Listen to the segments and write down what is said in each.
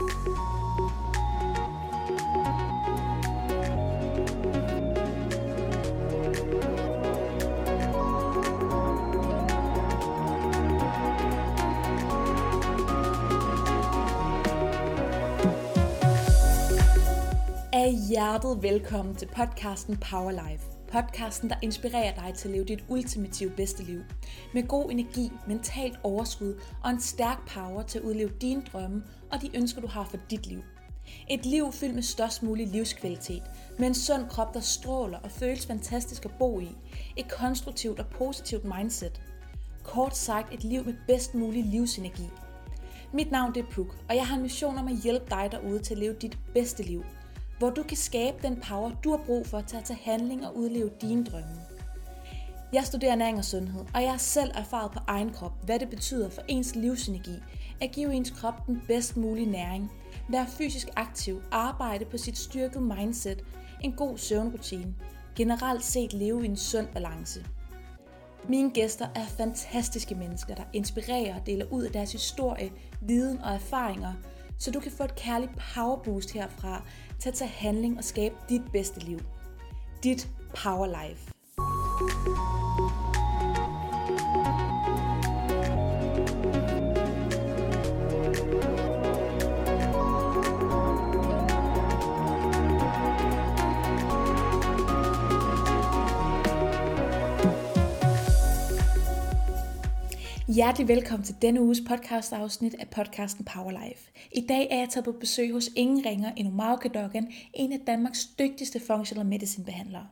er hjertet velkommen til podcasten Power Life. Podcasten, der inspirerer dig til at leve dit ultimative bedste liv. Med god energi, mentalt overskud og en stærk power til at udleve dine drømme og de ønsker, du har for dit liv. Et liv fyldt med størst mulig livskvalitet, med en sund krop, der stråler og føles fantastisk at bo i. Et konstruktivt og positivt mindset. Kort sagt et liv med bedst mulig livsenergi. Mit navn det er Puk, og jeg har en mission om at hjælpe dig derude til at leve dit bedste liv – hvor du kan skabe den power, du har brug for til at tage handling og udleve dine drømme. Jeg studerer næring og sundhed, og jeg har selv erfaret på egen krop, hvad det betyder for ens livsenergi at give ens krop den bedst mulige næring, være fysisk aktiv, arbejde på sit styrkede mindset, en god søvnrutine, generelt set leve i en sund balance. Mine gæster er fantastiske mennesker, der inspirerer og deler ud af deres historie, viden og erfaringer, så du kan få et kærligt powerboost herfra til at tage handling og skabe dit bedste liv. Dit power life. Hjertelig velkommen til denne uges podcast afsnit af podcasten Power Life. I dag er jeg taget på besøg hos ingen ringer end Omar Kadogan, en af Danmarks dygtigste functional medicine behandlere.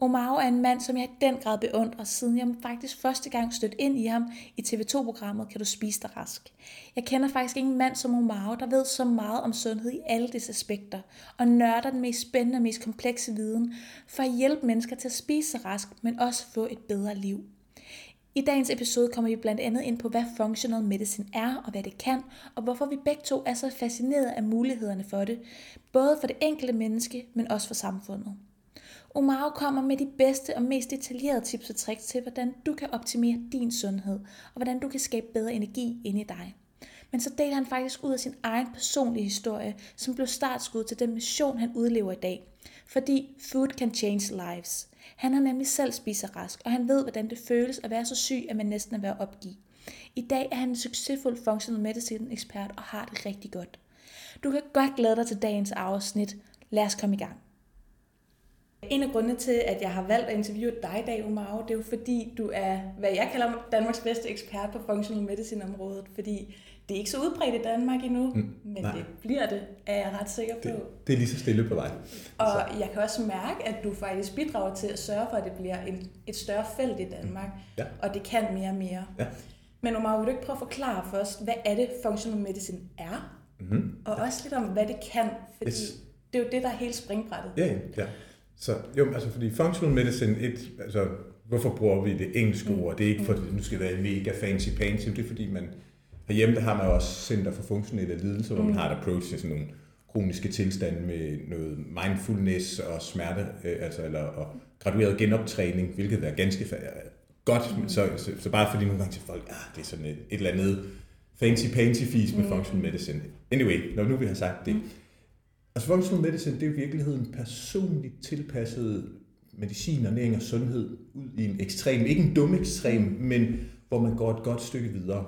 Omar er en mand, som jeg i den grad beundrer, siden jeg faktisk første gang stødte ind i ham i TV2-programmet Kan du spise dig rask. Jeg kender faktisk ingen mand som Omar, der ved så meget om sundhed i alle dets aspekter, og nørder den mest spændende og mest komplekse viden for at hjælpe mennesker til at spise sig rask, men også få et bedre liv. I dagens episode kommer vi blandt andet ind på, hvad functional medicine er og hvad det kan, og hvorfor vi begge to er så fascineret af mulighederne for det, både for det enkelte menneske, men også for samfundet. Omar kommer med de bedste og mest detaljerede tips og tricks til, hvordan du kan optimere din sundhed, og hvordan du kan skabe bedre energi inde i dig. Men så deler han faktisk ud af sin egen personlige historie, som blev startskud til den mission, han udlever i dag. Fordi food can change lives. Han har nemlig selv spiser rask, og han ved, hvordan det føles at være så syg, at man næsten er ved at opgive. I dag er han en succesfuld functional medicine ekspert og har det rigtig godt. Du kan godt glæde dig til dagens afsnit. Lad os komme i gang. En af grundene til, at jeg har valgt at interviewe dig i dag, Omar, det er jo fordi, du er, hvad jeg kalder Danmarks bedste ekspert på functional medicine-området, fordi det er ikke så udbredt i Danmark endnu, mm, men nej. det bliver det, er jeg ret sikker på. Det, det er lige så stille på vej. Og så. jeg kan også mærke, at du faktisk bidrager til at sørge for, at det bliver en, et større felt i Danmark, mm. ja. og det kan mere og mere. Ja. Men Omar, vil du ikke prøve at forklare først, hvad er det functional medicine er? Mm-hmm. Og også lidt om, hvad det kan, fordi yes. det er jo det, der er hele springbrættet. Ja, ja. Så jo, altså fordi functional medicine, et, altså hvorfor bruger vi det engelske mm. ord? Det er ikke fordi, nu skal være mega fancy fancy, det er fordi man, herhjemme der har man også Center for Funktionelle Lidelser, hvor man mm. har et approach til sådan nogle kroniske tilstande med noget mindfulness og smerte, øh, altså, eller og gradueret genoptræning, hvilket er ganske godt, mm. så, så, så, bare fordi nogle gange til folk, ah, det er sådan et, et eller andet fancy pansy fis med mm. functional medicine. Anyway, når nu vi har sagt det, mm Altså functional medicine, det er i virkeligheden personligt tilpasset medicin, ernæring og sundhed ud i en ekstrem, ikke en dum ekstrem, men hvor man går et godt stykke videre.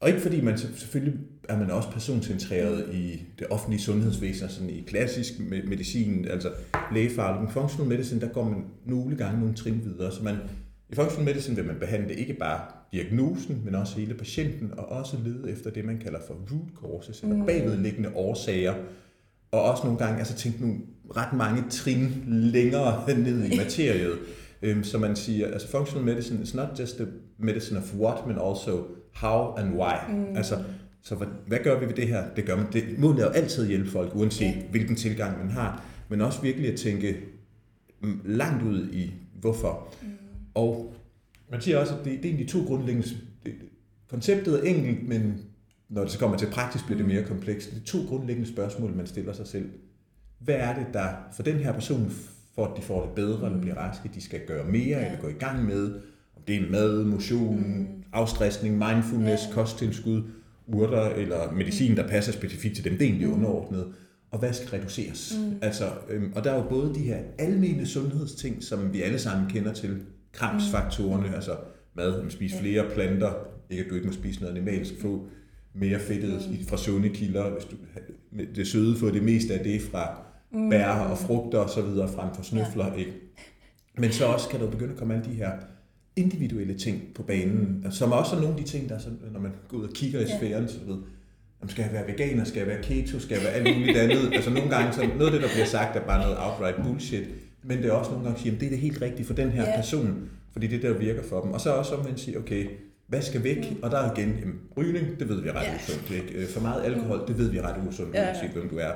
Og ikke fordi man selvfølgelig er man også personcentreret i det offentlige sundhedsvæsen, sådan i klassisk medicin, altså lægefaglig. Men functional medicine, der går man nogle gange nogle trin videre. Så man, i functional medicine vil man behandle ikke bare diagnosen, men også hele patienten, og også lede efter det, man kalder for root causes, eller mm. bagvedliggende årsager, og også nogle gange altså tænke nogle ret mange trin længere ned i materiet. Um, så man siger, altså functional medicine is not just the medicine of what, men also how and why. Mm. Altså, så hvad, hvad gør vi ved det her? Det gør man. Det, målet er jo altid at hjælpe folk, uanset yeah. hvilken tilgang man har, men også virkelig at tænke mm, langt ud i hvorfor. Mm. Og man siger også, at det, det er de to grundlæggende... Det, konceptet er enkelt, men når det så kommer til praktisk, bliver det mere komplekst. Det er to grundlæggende spørgsmål, man stiller sig selv. Hvad er det, der for den her person, for at de får det bedre eller bliver raske, de skal gøre mere ja. eller gå i gang med? Om det er mad, motion, mm. afstressning, mindfulness, ja. kosttilskud. urter eller medicin, der passer specifikt til dem. Det er egentlig underordnet. Og hvad skal reduceres? Mm. Altså, øhm, og der er jo både de her almene sundhedsting, som vi alle sammen kender til, kramsfaktorerne, mm. altså mad, at spise flere planter, ikke at du ikke må spise noget animalsk, få mere fedtet mm. fra sunde kilder, hvis du det søde får det meste af det fra mm. bær og frugter og så videre frem for snøfler, ja. ikke? Men så også kan der begynde at komme alle de her individuelle ting på banen, mm. som også er nogle af de ting, der så, når man går ud og kigger i sfæren, så ved, om skal jeg være veganer, skal jeg være keto, skal jeg være alt muligt andet. altså nogle gange, så noget af det, der bliver sagt, er bare noget outright bullshit, men det er også nogle gange at sige, at det er det helt rigtigt for den her yeah. person, fordi det der virker for dem. Og så også om man siger, okay, hvad skal væk? Mm. Og der er igen, jamen, rygning, det ved vi er ret yeah. usundt. Ikke? Øh, for meget alkohol, det ved vi er ret usundt, yeah. uanset hvem du er.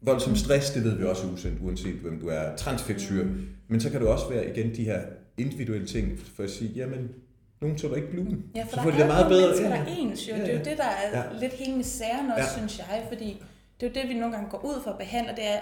Voldsom stress, det ved vi også er usundt, uanset hvem du er. Transfedtsyre. Mm. Men så kan det også være igen de her individuelle ting, for at sige, jamen, nogen tåler ikke gluten. Ja, for så der er det meget bedre. mennesker, der er ens jo. Ja, ja. Det er jo det, der er ja. lidt hele misæren også, ja. synes jeg, fordi det er jo det, vi nogle gange går ud for at behandle, det er,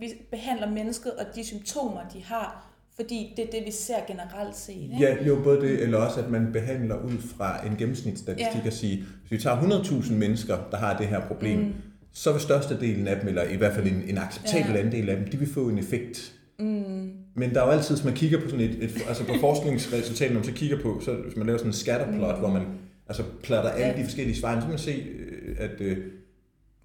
vi behandler mennesket og de symptomer, de har, fordi det er det, vi ser generelt set. Ikke? Ja, jo, både det, eller også, at man behandler ud fra en gennemsnitsstatistik ja. at sige, hvis vi tager 100.000 mennesker, der har det her problem, mm. så vil størstedelen af dem, eller i hvert fald en, en acceptabel ja. andel af dem, de vil få en effekt. Mm. Men der er jo altid, hvis man kigger på sådan et, et altså på forskningsresultater, når man så kigger på, så hvis man laver sådan en scatterplot, mm. hvor man altså platter alle ja. de forskellige svar, så kan man se, øh, at øh,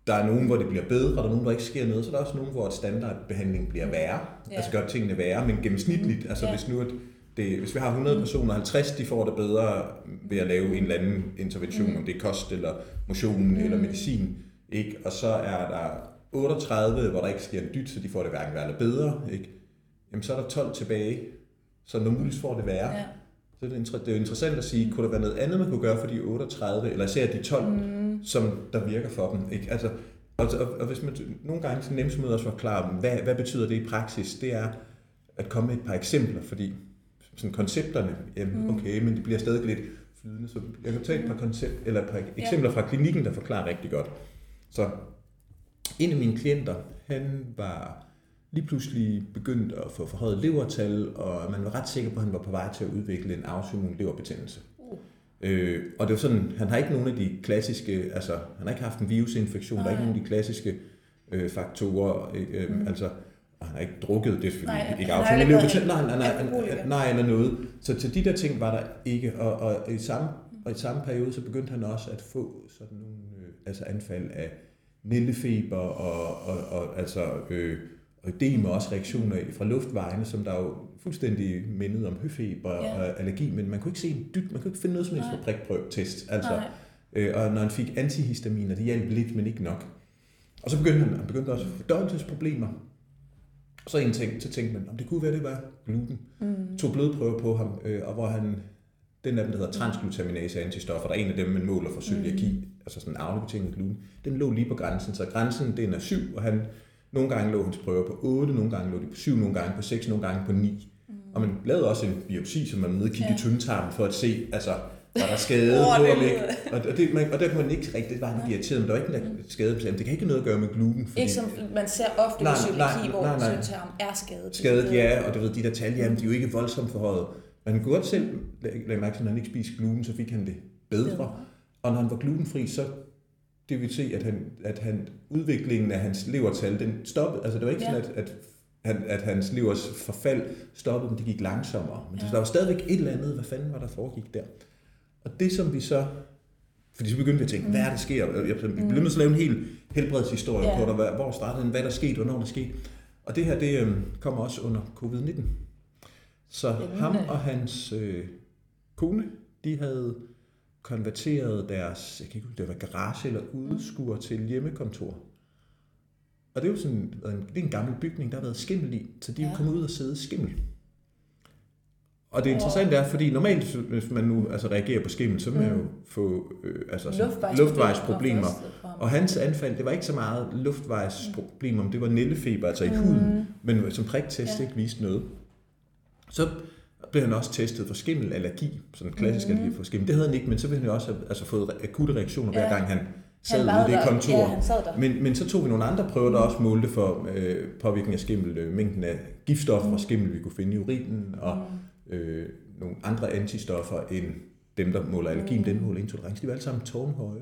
der er nogen, hvor det bliver bedre, og der er nogen, hvor ikke sker noget, så der er også nogen, hvor et standardbehandling bliver værre, ja. altså gør tingene værre, men gennemsnitligt, altså ja. hvis nu at det, hvis vi har 100 personer, 50 de får det bedre ved at lave en eller anden intervention, mm. om det er kost eller motion mm. eller medicin, ikke? og så er der 38, hvor der ikke sker en dyt, så de får det hverken værre eller bedre, ikke? jamen så er der 12 tilbage, så når muligt får det værre. Ja. Så det er, det er jo interessant at sige, kunne der være noget andet, man kunne gøre for de 38, eller især de 12, mm. Som der virker for dem. Ikke? Altså, og, og, og hvis man nogle gange så nemt med at forklare dem, hvad, hvad betyder det i praksis, det er at komme med et par eksempler, fordi sådan koncepterne, jamen, mm. okay, men det bliver stadig lidt flydende, så jeg kan tage et par, koncept, eller et par eksempler fra klinikken, der forklarer rigtig godt. Så en af mine klienter, han var lige pludselig begyndt at få forhøjet levertal, og man var ret sikker på, at han var på vej til at udvikle en autoimmun leverbetændelse. Øh, og det var sådan, han har ikke nogen af de klassiske, altså han har ikke haft en virusinfektion, Nej. der er ikke nogen af de klassiske øh, faktorer, øh, mm. altså og han har ikke drukket, det selvfølgelig nej, ikke autoimmun leverbetændelse, nej, nej, nej, nej, eller noget. Så til de der ting var der ikke, og, og, i samme, og i samme periode, så begyndte han også at få sådan nogle øh, altså anfald af nillefeber og, og, og altså øh, og også reaktioner fra luftvejene, som der jo fuldstændig mindede om høfeber ja. og allergi, men man kunne ikke se en dyt, man kunne ikke finde noget som helst på prikprøvetest. Altså, øh, og når han fik antihistaminer, det hjalp lidt, men ikke nok. Og så begyndte han, han begyndte også fordøjelsesproblemer. Og så en ting, så tænkte man, om det kunne være, det var gluten. Mm. Tog blodprøver på ham, øh, og hvor han, den af dem, der hedder transglutaminase antistoffer, der er en af dem, man måler for cøliaki, mm. altså sådan en arvebetinget gluten, den lå lige på grænsen. Så grænsen, den er 7, og han nogle gange lå hans prøver på 8, nogle gange lå de på 7, nogle gange på 6, nogle gange på 9. Mm. Og man lavede også en biopsi, som man nedkiggede ja. i tyndtarmen for at se, altså, var der skade oh, på ham ikke? Og, og, det, man, og der kunne man ikke rigtig, det var han irriteret, men der var ikke en skade på Det kan ikke noget at gøre med gluten. Fordi, ikke som man ser ofte nej, med cøliaki, hvor tyndtarmen er skadet. Skadet, ja, og du ved, de der tal, jamen, de er jo ikke voldsomt forhøjet. Man kunne godt selv lade mærke til, når han ikke spiste gluten, så fik han det bedre. Og når han var glutenfri, så det vil sige, at, han, at han, udviklingen af hans levertal, den stoppede. Altså det var ikke ja. sådan, at, at, han, at hans levers forfald stoppede, men det gik langsommere. Men ja. der var stadigvæk et eller andet, hvad fanden var der foregik der? Og det som vi så, fordi så begyndte vi at tænke, mm. hvad er der sker? Jeg blev mm. nødt til at lave en helt helbredshistorie ja. på, der, hvor startede den, hvad der skete, hvornår der skete. Og det her, det øh, kommer også under covid-19. Så Jamen, ham og hans øh, kone, de havde konverteret deres, jeg kan ikke huske, det var garage eller udskur til hjemmekontor. Og det er jo sådan, det er en gammel bygning, der har været skimmel i, så de er ja. kommet ud og sidde skimmel. Og det interessante er, fordi normalt, hvis man nu altså, reagerer på skimmel, så vil man jo mm. få øh, altså, luftvejsproblemer. luftvejsproblemer. Og hans anfald, det var ikke så meget luftvejsproblemer, men det var nældefeber, altså i mm. huden, men som priktest ja. ikke viste noget. Så blev han også testet for skimmelallergi, sådan en klassisk mm-hmm. allergi for skimmel. Det havde han ikke, men så ville han jo også have altså, fået akutte reaktioner, ja. hver gang han sad i det kontor. Ja, han sad der. Men, men så tog vi nogle andre prøver, der også målte for øh, påvirkning af skimmel, øh, mængden af giftstoffer mm. og skimmel, vi kunne finde i urinen, og mm. øh, nogle andre antistoffer end dem, der måler allergi, mm. den måler intolerance. De var alle sammen tårnhøje.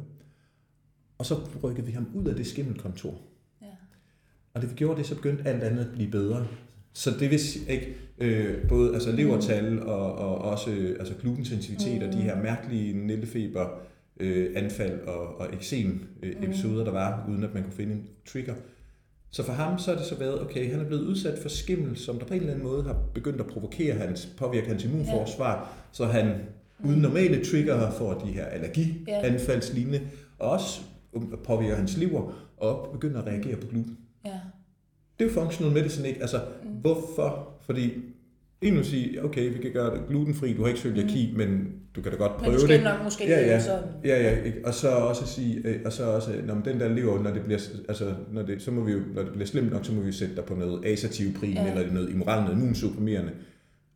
Og så rykkede vi ham ud af det skimmelkontor. Ja. Og det vi gjorde det, så begyndte alt andet at blive bedre. Så det vil ikke, øh, både altså levertal og, og også øh, altså glutensensitivitet mm. og de her mærkelige nældefeber øh, anfald og, og eksem øh, episoder, der var, uden at man kunne finde en trigger. Så for ham så er det så været, okay, han er blevet udsat for skimmel, som der på en eller anden måde har begyndt at provokere hans, påvirke hans immunforsvar, ja. så han uden normale trigger får de her allergianfaldslignende, og også påvirker hans lever, og begynder at reagere på gluten. Ja. Det er jo functional medicine, ikke? Altså, mm. hvorfor? Fordi en vil sige, okay, vi kan gøre det glutenfri, du har ikke cøliaki, mm. men du kan da godt prøve det. Men du skal nok måske ja, ja, sådan. Ja, ja, ikke? og så også sige, øh, og så også, når den der lever, når det bliver, altså, når det, så må vi jo, når det bliver slemt nok, så må vi sætte dig på noget asativprin, ja. eller noget immoral, noget immunsupprimerende.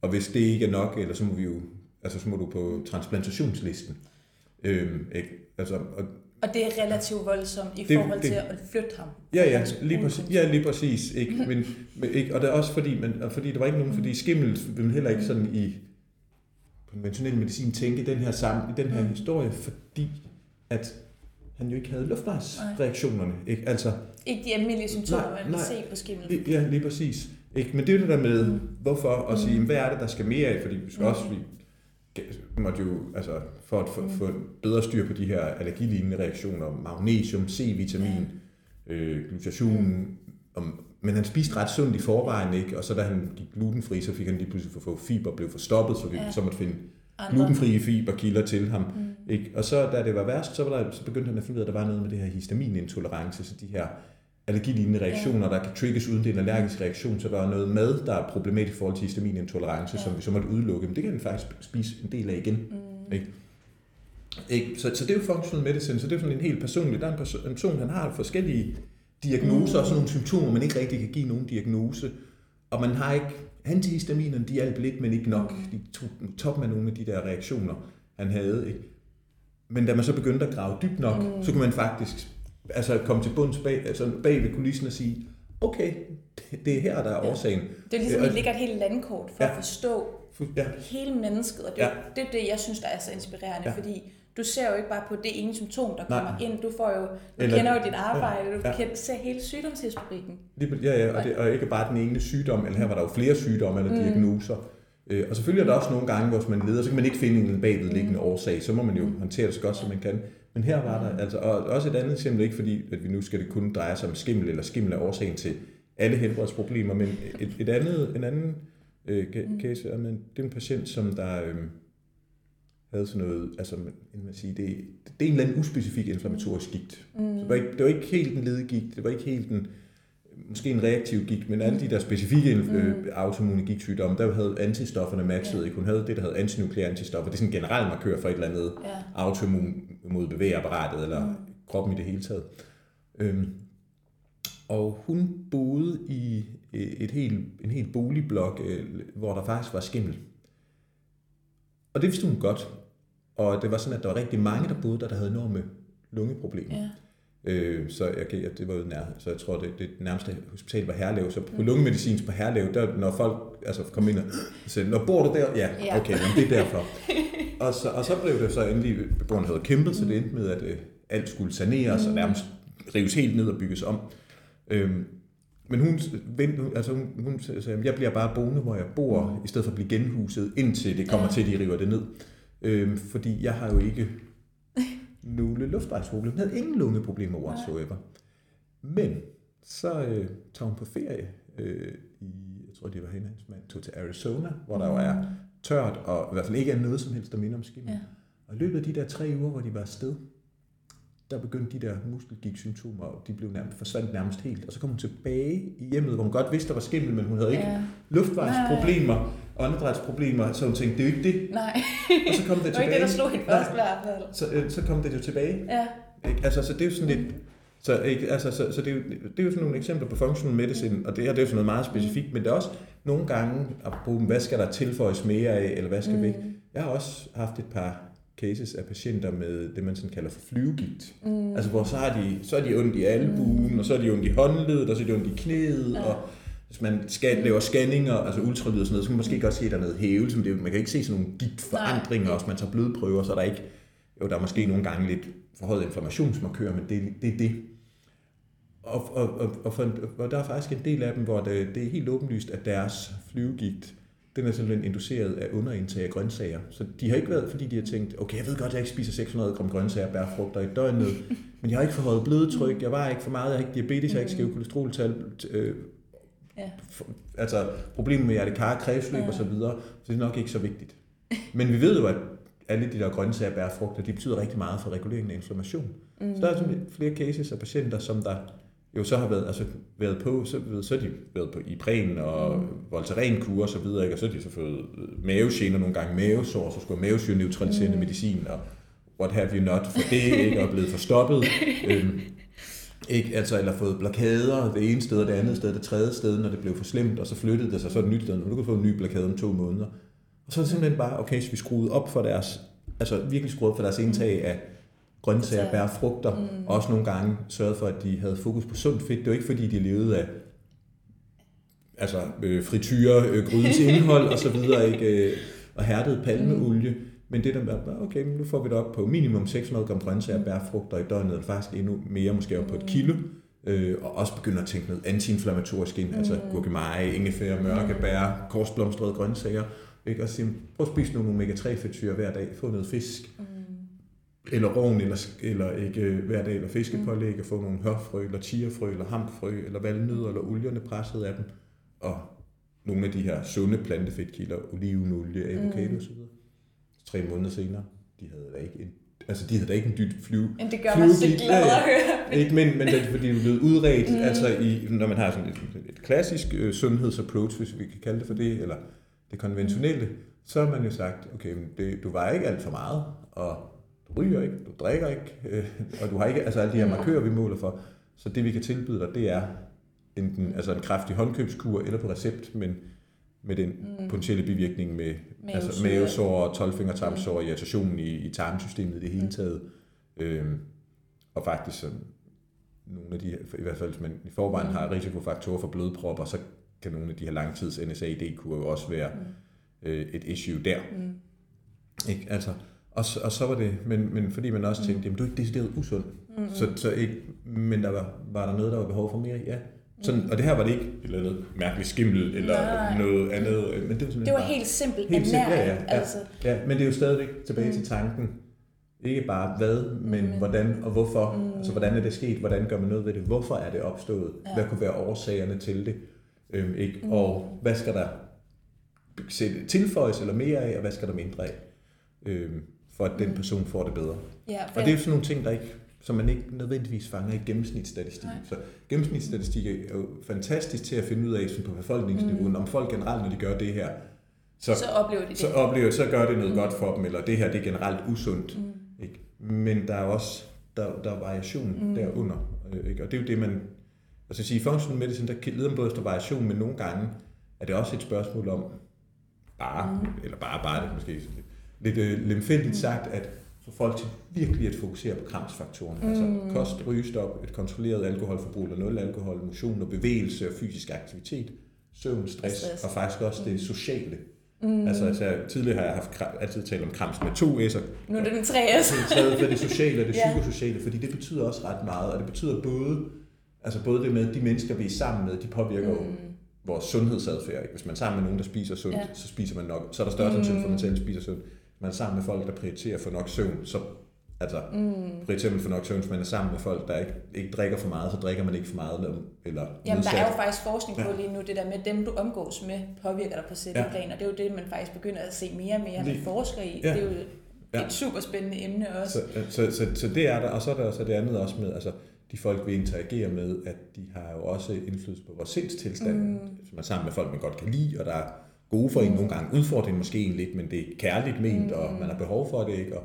Og hvis det ikke er nok, eller så må vi jo, altså så må du på transplantationslisten. Øhm, ikke? Altså, og og det er relativt voldsomt i det, forhold det, til at flytte ham. Ja, ja, lige præcis. Ja, lige præcis ikke? Men, men, ikke? Og det er også fordi, men, fordi der var ikke nogen, fordi skimmel vil heller ikke sådan i konventionel medicin tænke den her, sammen, i den her mm. historie, fordi at han jo ikke havde luftvejsreaktionerne. Ikke? Altså, ikke de almindelige symptomer, nej, man kan se på skimmel. Ja, lige præcis. Ikke? Men det er det der med, mm. hvorfor, at sige, mm. hvad er det, der skal mere af, fordi vi skal mm. også, vi måtte jo, altså for at få, mm. få bedre styr på de her allergilignende reaktioner, magnesium, C-vitamin, øh, glutation, om, men han spiste ret sundt i forvejen, ikke? og så da han gik glutenfri, så fik han lige pludselig for få fiber, blev forstoppet, så vi ja. så måtte finde Andre. glutenfrie fiberkilder til ham. Mm. Ikke? Og så da det var værst, så, var der, så begyndte han at finde ud af, at der var noget med det her histaminintolerance, så de her allergilignende reaktioner, ja. der kan trigges uden det er en allergisk reaktion, så der er noget mad, der er problematisk i forhold til histaminintolerance, ja. som vi så måtte udelukke. Men det kan vi faktisk spise en del af igen. Mm. Ikke? Ikke? Så, så det er jo functional medicine, så det er sådan en helt personlig, der er en person, en person han har forskellige diagnoser mm. og sådan nogle symptomer, man ikke rigtig kan give nogen diagnose. Og man har ikke, antihistaminerne, de hjælper lidt, men ikke nok. Mm. De tog toppen af nogle af de der reaktioner, han havde. Ikke? Men da man så begyndte at grave dybt nok, mm. så kunne man faktisk altså komme til bunds bag, altså bag ved kulissen og sige, okay, det er her, der er årsagen. Ja. Det er ligesom, at vi lægger et helt landkort for ja. at forstå ja. hele mennesket, og det, ja. det er det, jeg synes, der er så inspirerende, ja. fordi du ser jo ikke bare på det ene symptom, der kommer Nej. ind. Du får jo, du Eller, kender jo dit arbejde, ja, ja. du kender, ser hele sygdomshistorikken. Ja, ja, og, det, og ikke bare den ene sygdom, eller her var der jo flere sygdomme eller mm. diagnoser. Øh, og selvfølgelig er der også nogle gange, hvor man leder, så kan man ikke finde en bagvedliggende mm. årsag, så må man jo mm. håndtere det så godt, som man kan. Men her var der, altså, og også et andet eksempel, ikke fordi, at vi nu skal det kun dreje sig om skimmel, eller skimmel er årsagen til alle helbredsproblemer, men et, et andet, en anden øh, mm. case, er, men det er en patient, som der øh, havde sådan noget, altså man sige, det, det er en eller anden uspecifik inflammatorisk gigt. Mm. Så det, var ikke, det var ikke helt en ledegigt, det var ikke helt en, måske en reaktiv gigt, men alle de der specifikke øh, mm. autoimmune gigtsygdomme, der havde antistofferne matchet, ikke? Hun havde det, der hedder antinukleære antistoffer. Det er sådan en generel markør for et eller andet yeah. autoimmun mod bevægeapparatet, eller mm. kroppen i det hele taget. Øhm, og hun boede i øh, et helt, en helt boligblok, øh, hvor der faktisk var skimmel. Og det vidste hun godt. Og det var sådan, at der var rigtig mange, der boede der, der havde enorme lungeproblemer. Yeah. Øh, så jeg, ja, det var jo nær, så jeg tror, det, det nærmeste hospital var Herlev. Så på mm. lungemedicinsk på Herlev, der, når folk altså, kom ind og sagde, når bor du der? Ja, okay, men det er derfor. og, så, og så blev det så endelig, beboerne havde kæmpet, så det endte med, at øh, alt skulle saneres og mm. nærmest rives helt ned og bygges om. Øhm, men hun, altså hun, hun sagde, jeg bliver bare boende, hvor jeg bor, mm. i stedet for at blive genhuset, indtil det kommer ja. til, at de river det ned. Øhm, fordi jeg har jo ikke nogle luftvejsproblemer. Hun havde ingen lungeproblemer whatsoever. Men så øh, tager hun på ferie øh, i, jeg tror det var hende, hans mand tog til Arizona, hvor der jo er mm. tørt, og i hvert fald ikke er noget som helst, der minder om skimmel. Ja. Og i løbet af de der tre uger, hvor de var afsted, der begyndte de der muskelgigtsymptomer, og de blev nærmest, forsvandt nærmest helt. Og så kom hun tilbage i hjemmet, hvor hun godt vidste, der var skimmel, men hun havde ikke ja. luftvejsproblemer, åndedrætsproblemer, så hun tænkte, det er jo ikke det. Nej. Og så kom det, det tilbage. ikke det, der slog hende først i hvert fald. Så, øh, så kom det jo tilbage. Ja. Ikke? Altså, så det er jo sådan lidt... Så, ikke, altså, så, så det, er jo, det er jo sådan nogle eksempler på functional medicine, og det her det er jo sådan noget meget specifikt, men det er også nogle gange at bruge, hvad skal der tilføjes mere af, eller hvad skal mm. væk. Jeg har også haft et par cases af patienter med det, man sådan kalder for flyvegigt. Mm. Altså, hvor så har de, så er de ondt i albuen, mm. og så er de ondt i håndledet, og så er de ondt i knæet, ja. og hvis man skal, laver scanninger, altså ultralyd og sådan noget, så kan man måske godt se, at der er noget hævelse, men det, man kan ikke se sådan nogle gigtforandringer, også man tager blodprøver, så er der ikke jo, der er måske nogle gange lidt forhøjet inflammationsmarkør, men det, det er det. Og, og, og, og, for, og der er faktisk en del af dem, hvor det, det er helt åbenlyst, at deres flyvegigt, den er simpelthen induceret af underindtag af grøntsager. Så de har ikke været, fordi de har tænkt, okay, jeg ved godt, at jeg ikke spiser 600 gram grøntsager, bær, frugter i døgnet, men jeg har ikke forhøjet blodtryk, jeg var ikke for meget, jeg har ikke diabetes, jeg har ikke skæve kolesteroltal, øh, ja. altså problemer med hjertekar, kredsløb ja. og så videre, så det er nok ikke så vigtigt. Men vi ved jo, at alle de der grøntsager, bær, frugter, de betyder rigtig meget for reguleringen af inflammation. Mm. Så der er sådan flere cases af patienter, som der jo så har været, altså, været på, så, så har de været på i præn og mm. Voltaren-kur og så videre, ikke? og så har de så fået mavegener nogle gange, mavesår, så skulle mavesyre neutraliserende mm. medicin, og what have you not for det, ikke? og blevet forstoppet. øhm, ikke? Altså, eller fået blokader det ene sted og det andet sted, det tredje sted, når det blev for slemt, og så flyttede det sig så et nyt sted, og du kan få en ny blokade om to måneder. Og så er det simpelthen bare, okay, så vi skruede op for deres, altså virkelig skruede op for deres indtag af grøntsager, bær, frugter, mm. og også nogle gange sørgede for, at de havde fokus på sundt fedt. Det var ikke fordi, de levede af altså, øh, frityre, øh, grydens indhold og så videre, ikke? Øh, og hærdet palmeolie. Mm. Men det der med, okay, nu får vi det op på minimum 600 gram grøntsager, bær, frugter i døgnet, og faktisk endnu mere, måske op på et kilo. Øh, og også begynder at tænke noget antiinflammatorisk ind, altså mm. altså gurkemeje, ingefær, mørke bær, korsblomstrede grøntsager. Ikke? Og sige, prøv at spise nogle omega-3 fedtsyre hver dag, få noget fisk. Mm eller rovn, eller, eller ikke hver dag, eller fiskepålæg, og få nogle hørfrø, eller chiafrø, eller hamfrø, eller valnødder, eller olierne presset af dem, og nogle af de her sunde plantefedtkilder, olivenolie, avocado osv. Tre måneder senere, de havde da ikke en Altså, de havde da ikke en dyt flyve. Men det gør mig så glad at høre. Ikke, men, men det er fordi, det er blevet udredt, mm. altså i, når man har sådan et, et klassisk øh, sundhedsapproach, hvis vi kan kalde det for det, eller det konventionelle, mm. så har man jo sagt, okay, men det, du var ikke alt for meget, og du ryger ikke, du drikker ikke, øh, og du har ikke altså alle de her markører, vi måler for. Så det, vi kan tilbyde dig, det er enten altså en kraftig håndkøbskur eller på recept, men med den mm. potentielle bivirkning med mavesår, altså mavesår, 12 tarmsår, mm. irritationen i, i tarmsystemet i det hele mm. taget. Mm. Øhm, og faktisk så nogle af de i hvert fald hvis man i forvejen mm. har risikofaktorer for blodpropper, så kan nogle af de her langtids NSAID-kurer jo også være mm. øh, et issue der. Mm. Ikke? Altså, og, så, og så var det, men, men fordi man også tænkte, mm. jamen du er ikke decideret usund. Mm. Så, så ikke, men der var, var der noget, der var behov for mere? Ja. Sådan, og det her var det ikke et eller andet mærkeligt skimmel eller Nej. noget andet. Men det var, det var bare, helt simpelt helt simpelt, ja, ja, ja, altså. ja, men det er jo stadigvæk tilbage mm. til tanken. Ikke bare hvad, men mm. hvordan og hvorfor. Mm. Altså hvordan er det sket? Hvordan gør man noget ved det? Hvorfor er det opstået? Ja. Hvad kunne være årsagerne til det? Øhm, ikke? Mm. Og hvad skal der tilføjes eller mere af, og hvad skal der mindre af? Øhm, for at den mm. person får det bedre. Ja, og det er jo sådan nogle ting, der ikke, som man ikke nødvendigvis fanger i gennemsnitsstatistik. Nej. Så gennemsnitsstatistik er jo fantastisk til at finde ud af sådan på befolkningsniveau, mm. om folk generelt, når de gør det her, så, så oplever de det. Så, oplever, så gør det noget mm. godt for dem, eller det her det er generelt usundt. Mm. Ikke? Men der er også der, der er variation mm. derunder. Øh, ikke? Og det er jo det, man... Altså sige, functional medicine, der leder man både efter variation, men nogle gange er det også et spørgsmål om bare, mm. eller bare, bare det måske lidt øh, lemfældigt mm. sagt, at få folk til virkelig at fokusere på kramsfaktorerne. Altså mm. Altså kost, rygestop, et kontrolleret alkoholforbrug eller nul alkohol, motion og bevægelse og fysisk aktivitet, søvn, stress, stress. og faktisk også det sociale. Mm. Altså, altså, tidligere har jeg haft altid talt om krams med to S'er. Nu er det den tre S. Det er det sociale og det yeah. psykosociale, fordi det betyder også ret meget, og det betyder både, altså både det med, at de mennesker, vi er sammen med, de påvirker mm. jo vores sundhedsadfærd. Hvis man er sammen med nogen, der spiser sundt, yeah. så spiser man nok, så er der større sandsynlighed mm. for, at man selv spiser sundt man er sammen med folk, der prioriterer for nok søvn, så altså, mm. prioriterer man for nok søvn, hvis man er sammen med folk, der ikke, ikke drikker for meget, så drikker man ikke for meget. Eller, eller Jamen, der er jo faktisk forskning på ja. lige nu, det der med dem, du omgås med, påvirker dig på celleplan, ja. og det er jo det, man faktisk begynder at se mere og mere, man forsker i. Ja. Det er jo ja. et super spændende emne også. Så, så, så, så det er der, og så er der så det andet også med, altså de folk, vi interagerer med, at de har jo også indflydelse på vores sindstilstand. Mm. Man er sammen med folk, man godt kan lide, og der er gode for en nogle gange, udfordrer måske en lidt, men det er kærligt ment, mm. og man har behov for det, ikke? Og,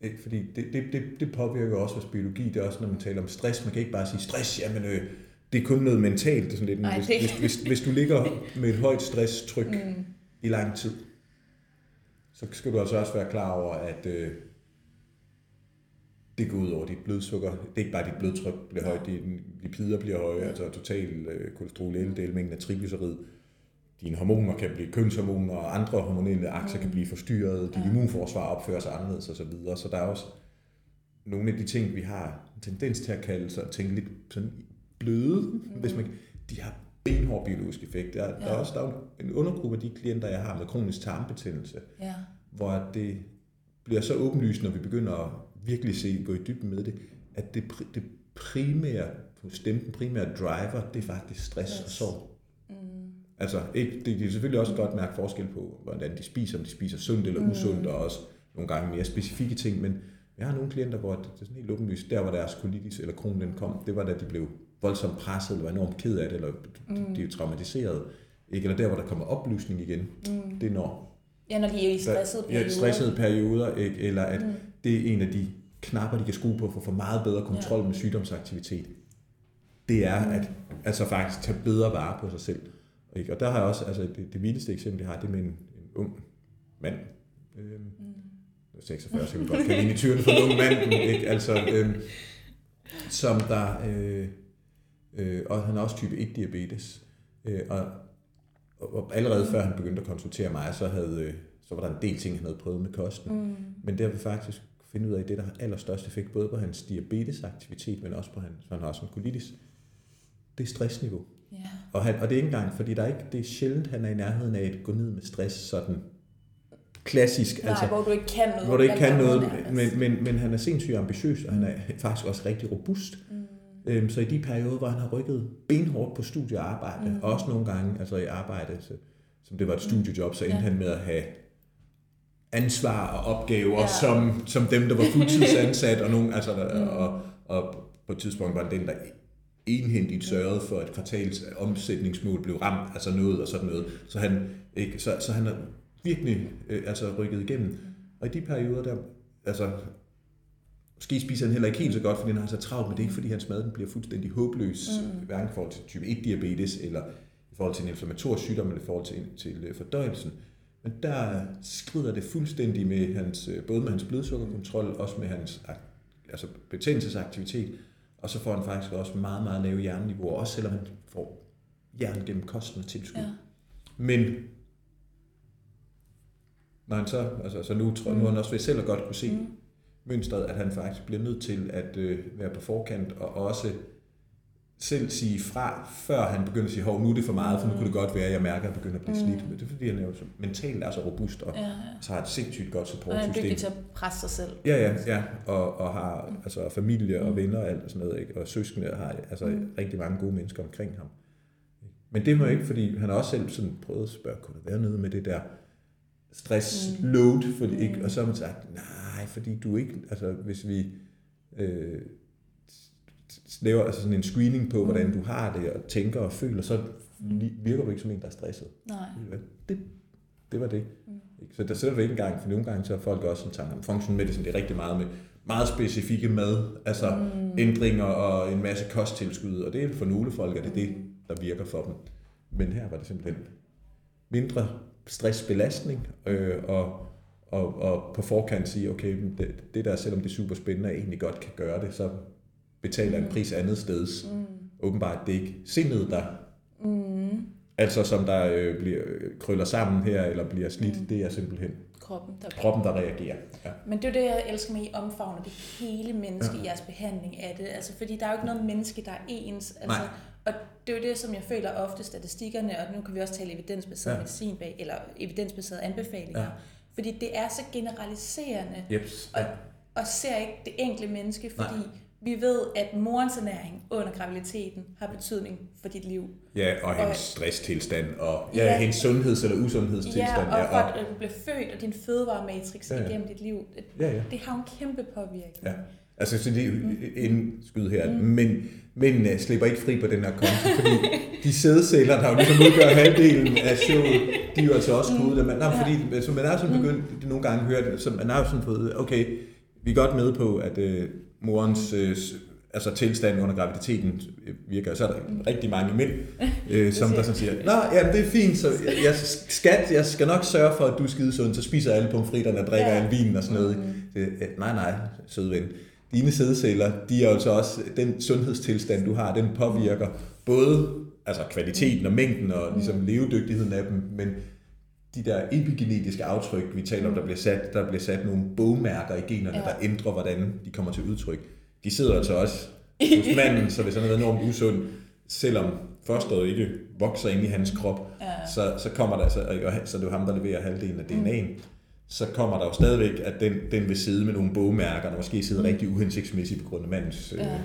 ikke? Fordi det, det, det, det påvirker også vores biologi, det er også, når man taler om stress, man kan ikke bare sige stress, jamen øh, det er kun noget mentalt, det er sådan lidt, Ej, hvis, det... hvis, hvis, hvis du ligger med et højt stresstryk mm. i lang tid, så skal du altså også være klar over, at øh, det går ud over dit blodsukker. Det er ikke bare, dit blodtryk bliver højt, dine lipider bliver høje, altså total øh, kolesterol, LDL, mængden af triglycerid, dine hormoner kan blive kønshormoner, og andre hormonelle akser mm. kan blive forstyrret, dit ja. immunforsvar opfører sig anderledes osv. Så, videre. så der er også nogle af de ting, vi har en tendens til at kalde sig, tænke lidt sådan bløde, mm. hvis man, de har benhård biologisk effekt. Der, ja. der er også der er en undergruppe af de klienter, jeg har med kronisk tarmbetændelse, ja. hvor det bliver så åbenlyst, når vi begynder at virkelig se, gå i dybden med det, at det, det primære hos dem, den primære driver, det er faktisk stress yes. og sorg. Altså, ikke, det, de er selvfølgelig også godt mærke forskel på, hvordan de spiser, om de spiser sundt eller mm. usundt, og også nogle gange mere specifikke ting, men jeg har nogle klienter, hvor det, det er sådan helt åbenlyst, der hvor deres colitis eller kron den kom, det var da de blev voldsomt presset, eller var enormt ked af det, eller mm. de er traumatiseret. Ikke? Eller der, hvor der kommer oplysning igen, mm. det er når... Ja, når de er i stressede perioder. Ja, stressede perioder, ikke? eller at mm. det er en af de knapper, de kan skrue på for at få meget bedre kontrol ja. med sygdomsaktivitet. Det er mm. at altså faktisk tage bedre vare på sig selv. Ikke? Og der har jeg også, altså det, det vildeste eksempel, jeg har, det er med en, en ung mand, øhm, mm. 46, så kan vi godt kalde ind i tyrene for en ung mand, ikke? Altså, øhm, som der, øh, øh, og han har også type 1 diabetes, øh, og, og allerede før han begyndte at konsultere mig, så, havde, øh, så var der en del ting, han havde prøvet med kosten. Mm. Men det har vi faktisk finde ud af, det der har allerstørst effekt, både på hans diabetesaktivitet, men også på hans, han har også en colitis, det er stressniveau. Yeah. Og, han, og det er ikke engang, fordi der er ikke, det er sjældent, han er i nærheden af at gå ned med stress sådan klassisk. Nej, altså, hvor du ikke kan noget. Hvor du ikke kan noget, men, men, men han er sindssygt ambitiøs, og han er faktisk også rigtig robust. Mm. Øhm, så i de perioder, hvor han har rykket benhårdt på studiearbejde, mm. og også nogle gange altså i arbejde, så, som det var et studiejob, så endte ja. han med at have ansvar og opgaver, ja. som, som dem, der var fuldtidsansat, og, nogen, altså, mm. og, og på et tidspunkt var den, der enhændigt sørgede for, at kvartals omsætningsmål blev ramt, altså noget og sådan noget. Så han, ikke, så, så han har virkelig øh, altså rykket igennem. Og i de perioder, der, altså, måske spiser han heller ikke helt så godt, fordi han har så travlt, men det er ikke, fordi hans mad den bliver fuldstændig håbløs, mm. hverken i forhold til type 1-diabetes, eller i forhold til en inflammatorisk sygdom, eller i forhold til, til øh, fordøjelsen. Men der skrider det fuldstændig med hans, øh, både med hans blodsukkerkontrol, også med hans altså betændelsesaktivitet, og så får han faktisk også meget, meget lave hjerneniveauer, også selvom han får jern gennem kosten og tilskud. Ja. Men når han så, altså, så nu tror mm. nu han også ved selv at godt kunne se mm. mønstret, at han faktisk bliver nødt til at øh, være på forkant, og også selv sige fra, før han begynder at sige, hov, nu er det for meget, for nu kunne det godt være, at jeg mærker, at jeg begynder at blive slidt. Men det er fordi, han er jo så, mentalt er så robust, og ja, ja. så har et sindssygt godt supportsystem. Og han er dygtig til at presse sig selv. Ja, ja, ja. Og, og har mm. altså, familie og mm. venner og alt sådan noget, ikke? og søskende, og har altså, mm. rigtig mange gode mennesker omkring ham. Men det må ikke, fordi han har også selv sådan prøvet at spørge, kunne der være noget med det der stress mm. load, fordi, ikke? Mm. og så har man sagt, nej, fordi du ikke, altså hvis vi øh, laver altså sådan en screening på, hvordan mm. du har det, og tænker og føler, så virker du ikke som en, der er stresset. Nej. Det, det var det. Mm. Så der sætter du ikke engang, for nogle gange så er folk også sådan tanker om function medicine, det er rigtig meget med meget specifikke mad, altså mm. ændringer og en masse kosttilskud, og det er for nogle folk, at det er det, der virker for dem. Men her var det simpelthen mindre stressbelastning, øh, og, og, og på forkant sige, okay, det, det der, selvom det er super spændende, egentlig godt kan gøre det, så betaler en pris andet sted. Mm. Åbenbart det er ikke sindet, der mm. altså som der øh, bliver krøller sammen her, eller bliver slidt, mm. det er simpelthen kroppen, der, kroppen, der reagerer. Ja. Men det er det, jeg elsker med, I omfavner det hele menneske ja. i jeres behandling af det. Altså, fordi der er jo ikke noget menneske, der er ens. Altså, Nej. Og det er jo det, som jeg føler ofte statistikkerne, og nu kan vi også tale evidensbaseret ja. medicin bag, eller evidensbaserede anbefalinger. Ja. Fordi det er så generaliserende, yep. og, og ser ikke det enkelte menneske, fordi Nej vi ved, at morens ernæring under graviditeten har betydning for dit liv. Ja, og hendes stresstilstand, og ja, ja, hendes sundheds- eller usundhedstilstand. Ja, og for ja, og, at du bliver født, og din fødevarematrix ja, ja. igennem dit liv, det, ja, ja. det har en kæmpe påvirkning. Ja. Altså, så det er mm. en skyd her, mm. men mændene slipper ikke fri på den her konto, fordi de sædceller, der jo ligesom udgør halvdelen af showet, de er jo altså også kodet. Mm. Man, nej, fordi, så man er sådan begyndt, mm. nogle gange hørt, så man har jo sådan fået, okay, vi er godt med på, at øh, morens øh, altså tilstand under graviditeten virker, så er der rigtig mange mænd, øh, som der sådan siger, Nå, ja, det er fint, så jeg, jeg, skat, jeg skal nok sørge for, at du er skidesund, så spiser alle pomfritterne og drikker ja. al vinen og sådan noget. Mm. Det, nej, nej, sød ven. dine sædceller, de er altså også, den sundhedstilstand, du har, den påvirker både altså kvaliteten og mængden og ligesom levedygtigheden af dem, men de der epigenetiske aftryk, vi taler om, der bliver sat, der bliver sat nogle bogmærker i generne, ja. der ændrer, hvordan de kommer til udtryk. De sidder altså også hos manden, så hvis han er enormt usund, selvom fosteret ikke vokser ind i hans krop, ja. så, så kommer der, så, så det er jo ham, der leverer halvdelen af DNA'en, mm. så kommer der jo stadigvæk, at den, den vil sidde med nogle bogmærker, der måske sidder mm. rigtig uhensigtsmæssigt på grund af mandens ja. øh,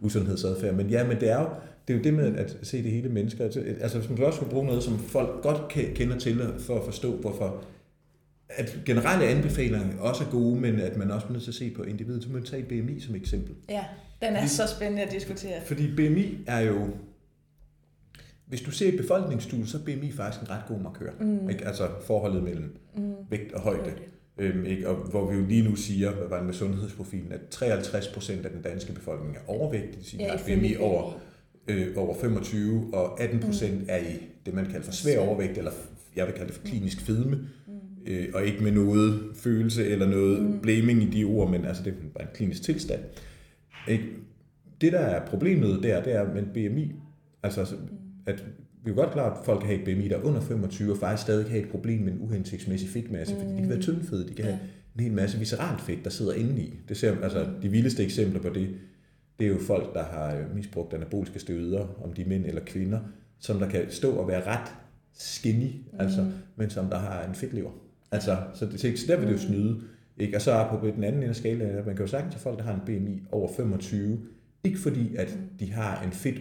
usundhedsadfærd. Men ja, men det er jo, det er jo det med at se det hele mennesker. Altså, altså hvis man også skulle bruge noget, som folk godt kender til, for at forstå, hvorfor at generelle anbefalinger også er gode, men at man også er nødt til at se på individet. Så man tage BMI som eksempel. Ja, den er fordi, så spændende at diskutere. Fordi BMI er jo, hvis du ser et befolkningsstudie, så er BMI faktisk en ret god markør. Mm. Ikke? Altså forholdet mellem mm. vægt og højde. Øhm, ikke? Og hvor vi jo lige nu siger, hvad var det med sundhedsprofilen, at 53 procent af den danske befolkning er overvægtig, sige, ja, har BMI over øh, over 25, og 18 procent mm. er i det, man kalder for svær overvægt, eller jeg vil kalde det for klinisk fedme, mm. øh, og ikke med noget følelse eller noget mm. blaming i de ord, men altså det er bare en klinisk tilstand. Ikke? Det, der er problemet der, det er med BMI, altså mm. at vi er jo godt klar, at folk kan have et BMI, der er under 25, og faktisk stadig have et problem med en uhensigtsmæssig fedtmasse, mm. fordi de kan være tyndfede, de kan ja. have en hel masse visceralt fedt, der sidder inde i. Det ser altså de vildeste eksempler på det, det er jo folk, der har misbrugt anaboliske steroider, om de er mænd eller kvinder, som der kan stå og være ret skinny, mm. altså, men som der har en fedtlever. Altså, så, det, så der vil det jo snyde. Ikke? Og så er på den anden ende af skalaen, man kan jo sagtens til folk, der har en BMI over 25, ikke fordi, at mm. de har en fedt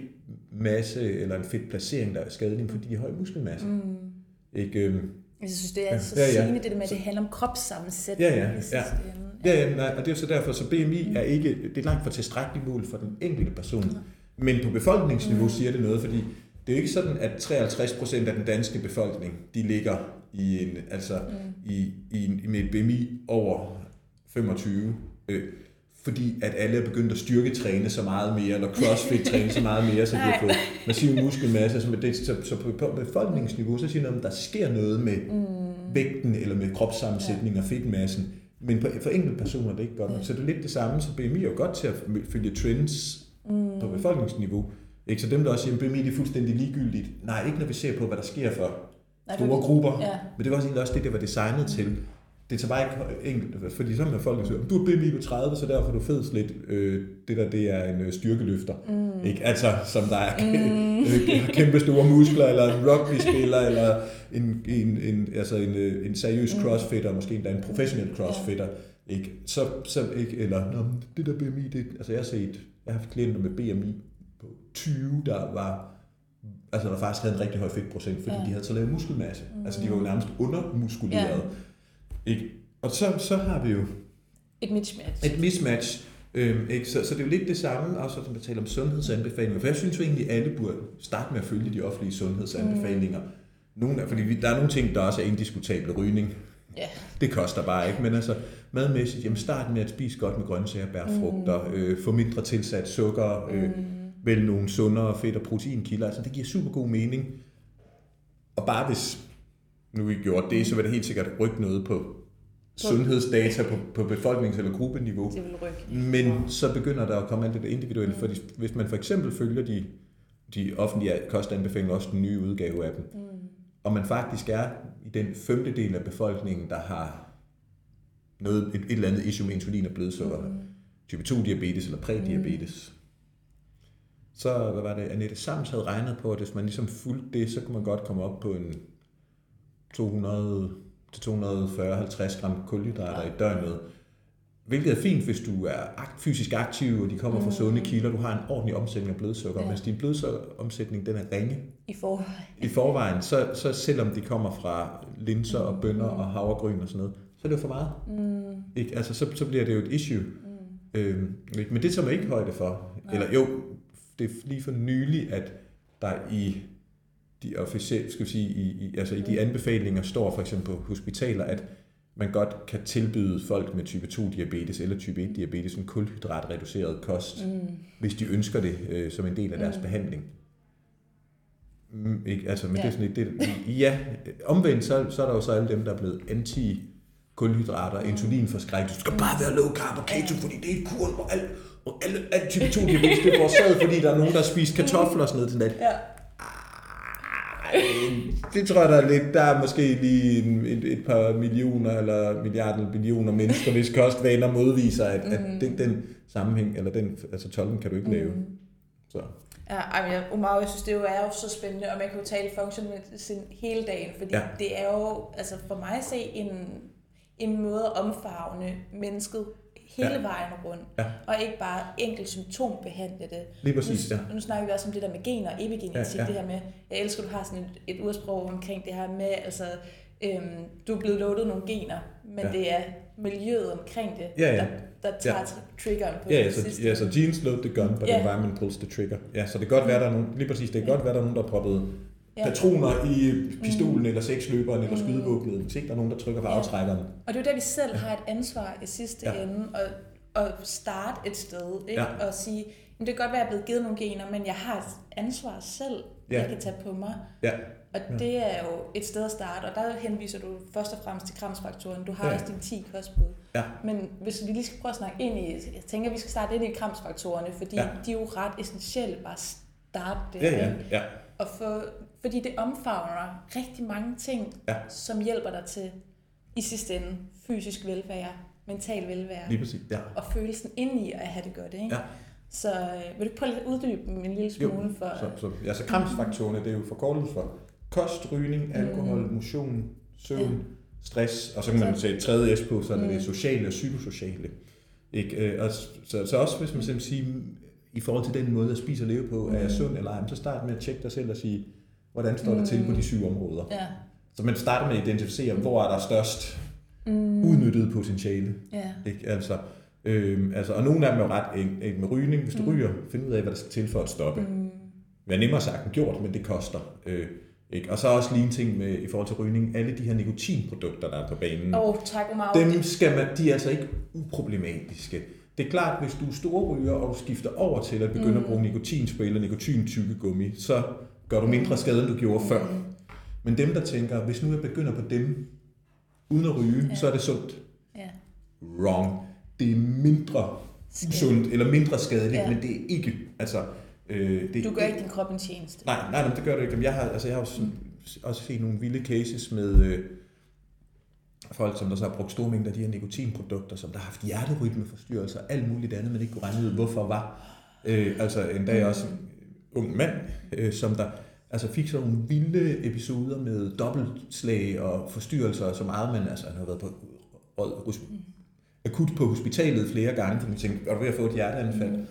masse eller en fedt placering, der er skadelig, men fordi de har høj muskelmasse. Mm. Ikke, øhm, jeg synes, det er så ja, ja. sigende, det der med, at det handler om kropssammensætning. Ja, ja. ja. Ja, ja nej, og det er så derfor, så BMI er ikke, det er langt fra tilstrækkeligt mål for den enkelte person. Men på befolkningsniveau mm. siger det noget, fordi det er jo ikke sådan, at 53 procent af den danske befolkning, de ligger i en, altså mm. i, i med BMI over 25. Øh, fordi at alle er begyndt at styrketræne så meget mere, eller crossfit-træne så meget mere, så de har fået massiv muskelmasse. Så, det, så, så på befolkningsniveau, så siger noget, at der sker noget med mm. vægten, eller med kropssammensætning ja. og fedtmassen. Men på, for enkelte personer er det ikke godt nok. Så det er lidt det samme, så BMI er jo godt til at følge trends mm. på befolkningsniveau. Ikke? Så dem, der også siger, at BMI er fuldstændig ligegyldigt. Nej, ikke når vi ser på, hvad der sker for store grupper. Ja. Men det var også egentlig også det, det var designet til det tager bare ikke enkelt, fordi så er folk, der siger, du er BMI på 30, så derfor er du fedes lidt. Øh, det der, det er en øh, styrkeløfter. Mm. Ikke? Altså, som der er mm. kæmpe store muskler, eller en rugby-spiller, eller en, en, en, altså en, øh, en seriøs mm. crossfitter, måske endda en professionel crossfitter. Ikke? Så, så ikke, eller, Nå, det der BMI, det, altså jeg har set, jeg har haft klienter med BMI på 20, der var altså der faktisk havde en rigtig høj fedtprocent, fordi ja. de havde så lavet muskelmasse. Mm. Altså de var jo nærmest undermuskuleret. Ja. Ikke? Og så, så har vi jo et mismatch. Et mismatch. Øhm, ikke? Så, så det er jo lidt det samme, også som vi taler om sundhedsanbefalinger. For jeg synes jo egentlig, at alle burde starte med at følge de offentlige sundhedsanbefalinger. Mm. Nogle, fordi vi, der er nogle ting, der også er indiskutable. Rygning, yeah. det koster bare ikke. Men altså madmæssigt, jamen start med at spise godt med grøntsager, bær, frugter, mm. øh, få mindre tilsat sukker, øh, mm. vælge nogle sundere fedt- og proteinkilder. Altså det giver super god mening. Og bare hvis nu vi gjort det, så vil det helt sikkert rykke noget på, på sundhedsdata på, på befolknings- eller gruppeniveau. Det vil rykke. Men så begynder der at komme alt det der individuelle, mm. fordi hvis man for eksempel følger de, de offentlige kostanbefalinger, også den nye udgave af dem, mm. og man faktisk er i den femtedel af befolkningen, der har noget, et, et eller andet issue med insulin og blodsukker, mm. type 2-diabetes eller prædiabetes, mm. så hvad var det, Annette Sams havde regnet på, at hvis man ligesom fulgte det, så kunne man godt komme op på en 200 til 240-50 gram kulhydrater ja. i døgnet. Hvilket er fint, hvis du er fysisk aktiv, og de kommer fra mm. sunde kilder, du har en ordentlig omsætning af blodsukker. Ja. Hvis din blodsukkeromsætning den er ringe i forvejen, i forvejen så, så selvom de kommer fra linser og bønner og havregryn og sådan noget, så er det jo for meget. Mm. Ikke? Altså, så, så bliver det jo et issue. Mm. Øhm, men det tager man ikke højde for. Nej. Eller jo, det er lige for nylig, at der i de officielle, skal vi sige, i, i, altså i de anbefalinger står for eksempel på hospitaler, at man godt kan tilbyde folk med type 2 diabetes eller type 1 diabetes en kulhydratreduceret kost, mm. hvis de ønsker det øh, som en del af deres mm. behandling. Mm, ikke? Altså, men ja. det er sådan lidt, det, ja, omvendt så, så er der jo så alle dem, der er blevet anti kulhydrater, insulin for skræk. Du skal bare være low carb og keto, fordi det er kuren, hvor alt, og alle, alle type 2 diabetes, det er forårsaget, fordi der er nogen, der har spist kartofler og sådan noget det. Ja. Ej, det tror jeg, der er lidt. Der er måske lige en, et, et par millioner eller milliarder eller millioner mennesker, hvis kostvaner modviser, at, at den, den sammenhæng, eller den, altså tolken kan du ikke lave. Så. Ja, ej, jeg, Omar, jeg synes, det jo er jo så spændende, og man kan jo tale function medicine hele dagen, fordi ja. det er jo, altså for mig at se, en, en måde at omfavne mennesket hele Ja. ja. vejen rundt, Ja. og ikke bare enkelt symptombehandle det. Lige præcis, nu, ja. nu snakker vi også om det der med gener og epigenetik, Ja, ja, ja. ja. det her med, jeg elsker, at du har sådan et, et udsprog omkring det her med, altså, øhm, du er blevet loadet nogle gener, men Ja. ja. det er miljøet omkring det, Ja, ja. der, der tager Ja. ja. triggeren på Ja, det ja, så, sidste. ja, så genes load the gun, but Ja. environment pulls the trigger. Ja, så det kan godt være, der er nogen, lige præcis, det kan godt være, der er nogen, der har proppet Ja. patroner i pistolen, eller seksløberen, eller skydevåbnet, hvis ikke der er nogen, der trykker på Ja. aftrækkeren. Og det er jo der, vi selv har et ansvar i sidste Ja. ende, og, og starte et sted, ikke? Ja. Og sige, "Men det kan godt være, at jeg er blevet givet nogle gener, men jeg har et ansvar selv, Ja. jeg kan tage på mig. Ja, Og ja. det er jo et sted at starte, og der henviser du først og fremmest til kramsfaktoren. Du har Ja. også dine 10 kostbud. ja, Men hvis vi lige skal prøve at snakke ind i, jeg tænker, at vi skal starte ind i kramsfaktorerne, fordi Ja. de er jo ret essentielle bare at starte det. ja, ja, ja. Og for, fordi det omfavner rigtig mange ting, Ja. som hjælper dig til i sidste ende fysisk velvære, mental velvære lige præcis, ja. og følelsen ind i at have det godt. Ikke? Ja. Så øh, vil du prøve at uddybe dem en lille Jo, smule for... Så, så, ja, så kramsfaktorerne, det er jo forkortelse for kost, rygning, alkohol, Mm. motion, søvn, Ja. stress, og så kan man sætte et tredje S på, så er det Mm. det sociale og psykosociale. Ikke? Øh, Og så, så også hvis man simpelthen siger, i forhold til den måde at spise og leve på, er jeg Mm. sund eller ej, så start med at tjekke dig selv og sige, hvordan står det til på Mm. de syv områder. Ja. Så man starter med at identificere, hvor er der størst Mm. udnyttet potentiale. Ja. Ikke? Altså, øhm, altså, og nogle af dem er jo ret enkelt med rygning. Hvis du Mm. ryger, find ud af, hvad der skal til for at stoppe. Mm. Det er nemmere sagt end gjort, men det koster. Øh, ikke? Og så også lige en ting med, i forhold til rygning. Alle de her nikotinprodukter, der er på banen, oh, tak dem skal man, de er altså ikke uproblematiske. Det er klart, hvis du er storryger, og du skifter over til at begynde mm. at Mm. bruge nikotinspray eller nikotintykkegummi, så gør du mindre skade, end du gjorde før. Mm. Men dem, der tænker, hvis nu jeg begynder på dem, uden at ryge, Ja. så er det sundt. Ja. Wrong. Det er mindre usundt, eller mindre skadeligt, Ja. men det er ikke. Altså, øh, det Du gør ikke din krop en tjeneste. Nej, nej, nej, det gør det ikke. Jeg har, altså, jeg har jo sådan, også set nogle vilde cases med øh, folk, som der så har brugt store mængder af de her nikotinprodukter, som der har haft hjerterytmeforstyrrelser og alt muligt andet, men ikke kunne regne ud, hvorfor var. Øh, altså en dag også en ung mand, øh, som der altså fik sådan nogle vilde episoder med dobbeltslag og forstyrrelser, så meget man, altså han har været på rød, hos, akut på hospitalet flere gange, fordi man tænkte, er du ved at få et hjerteanfald? Mm.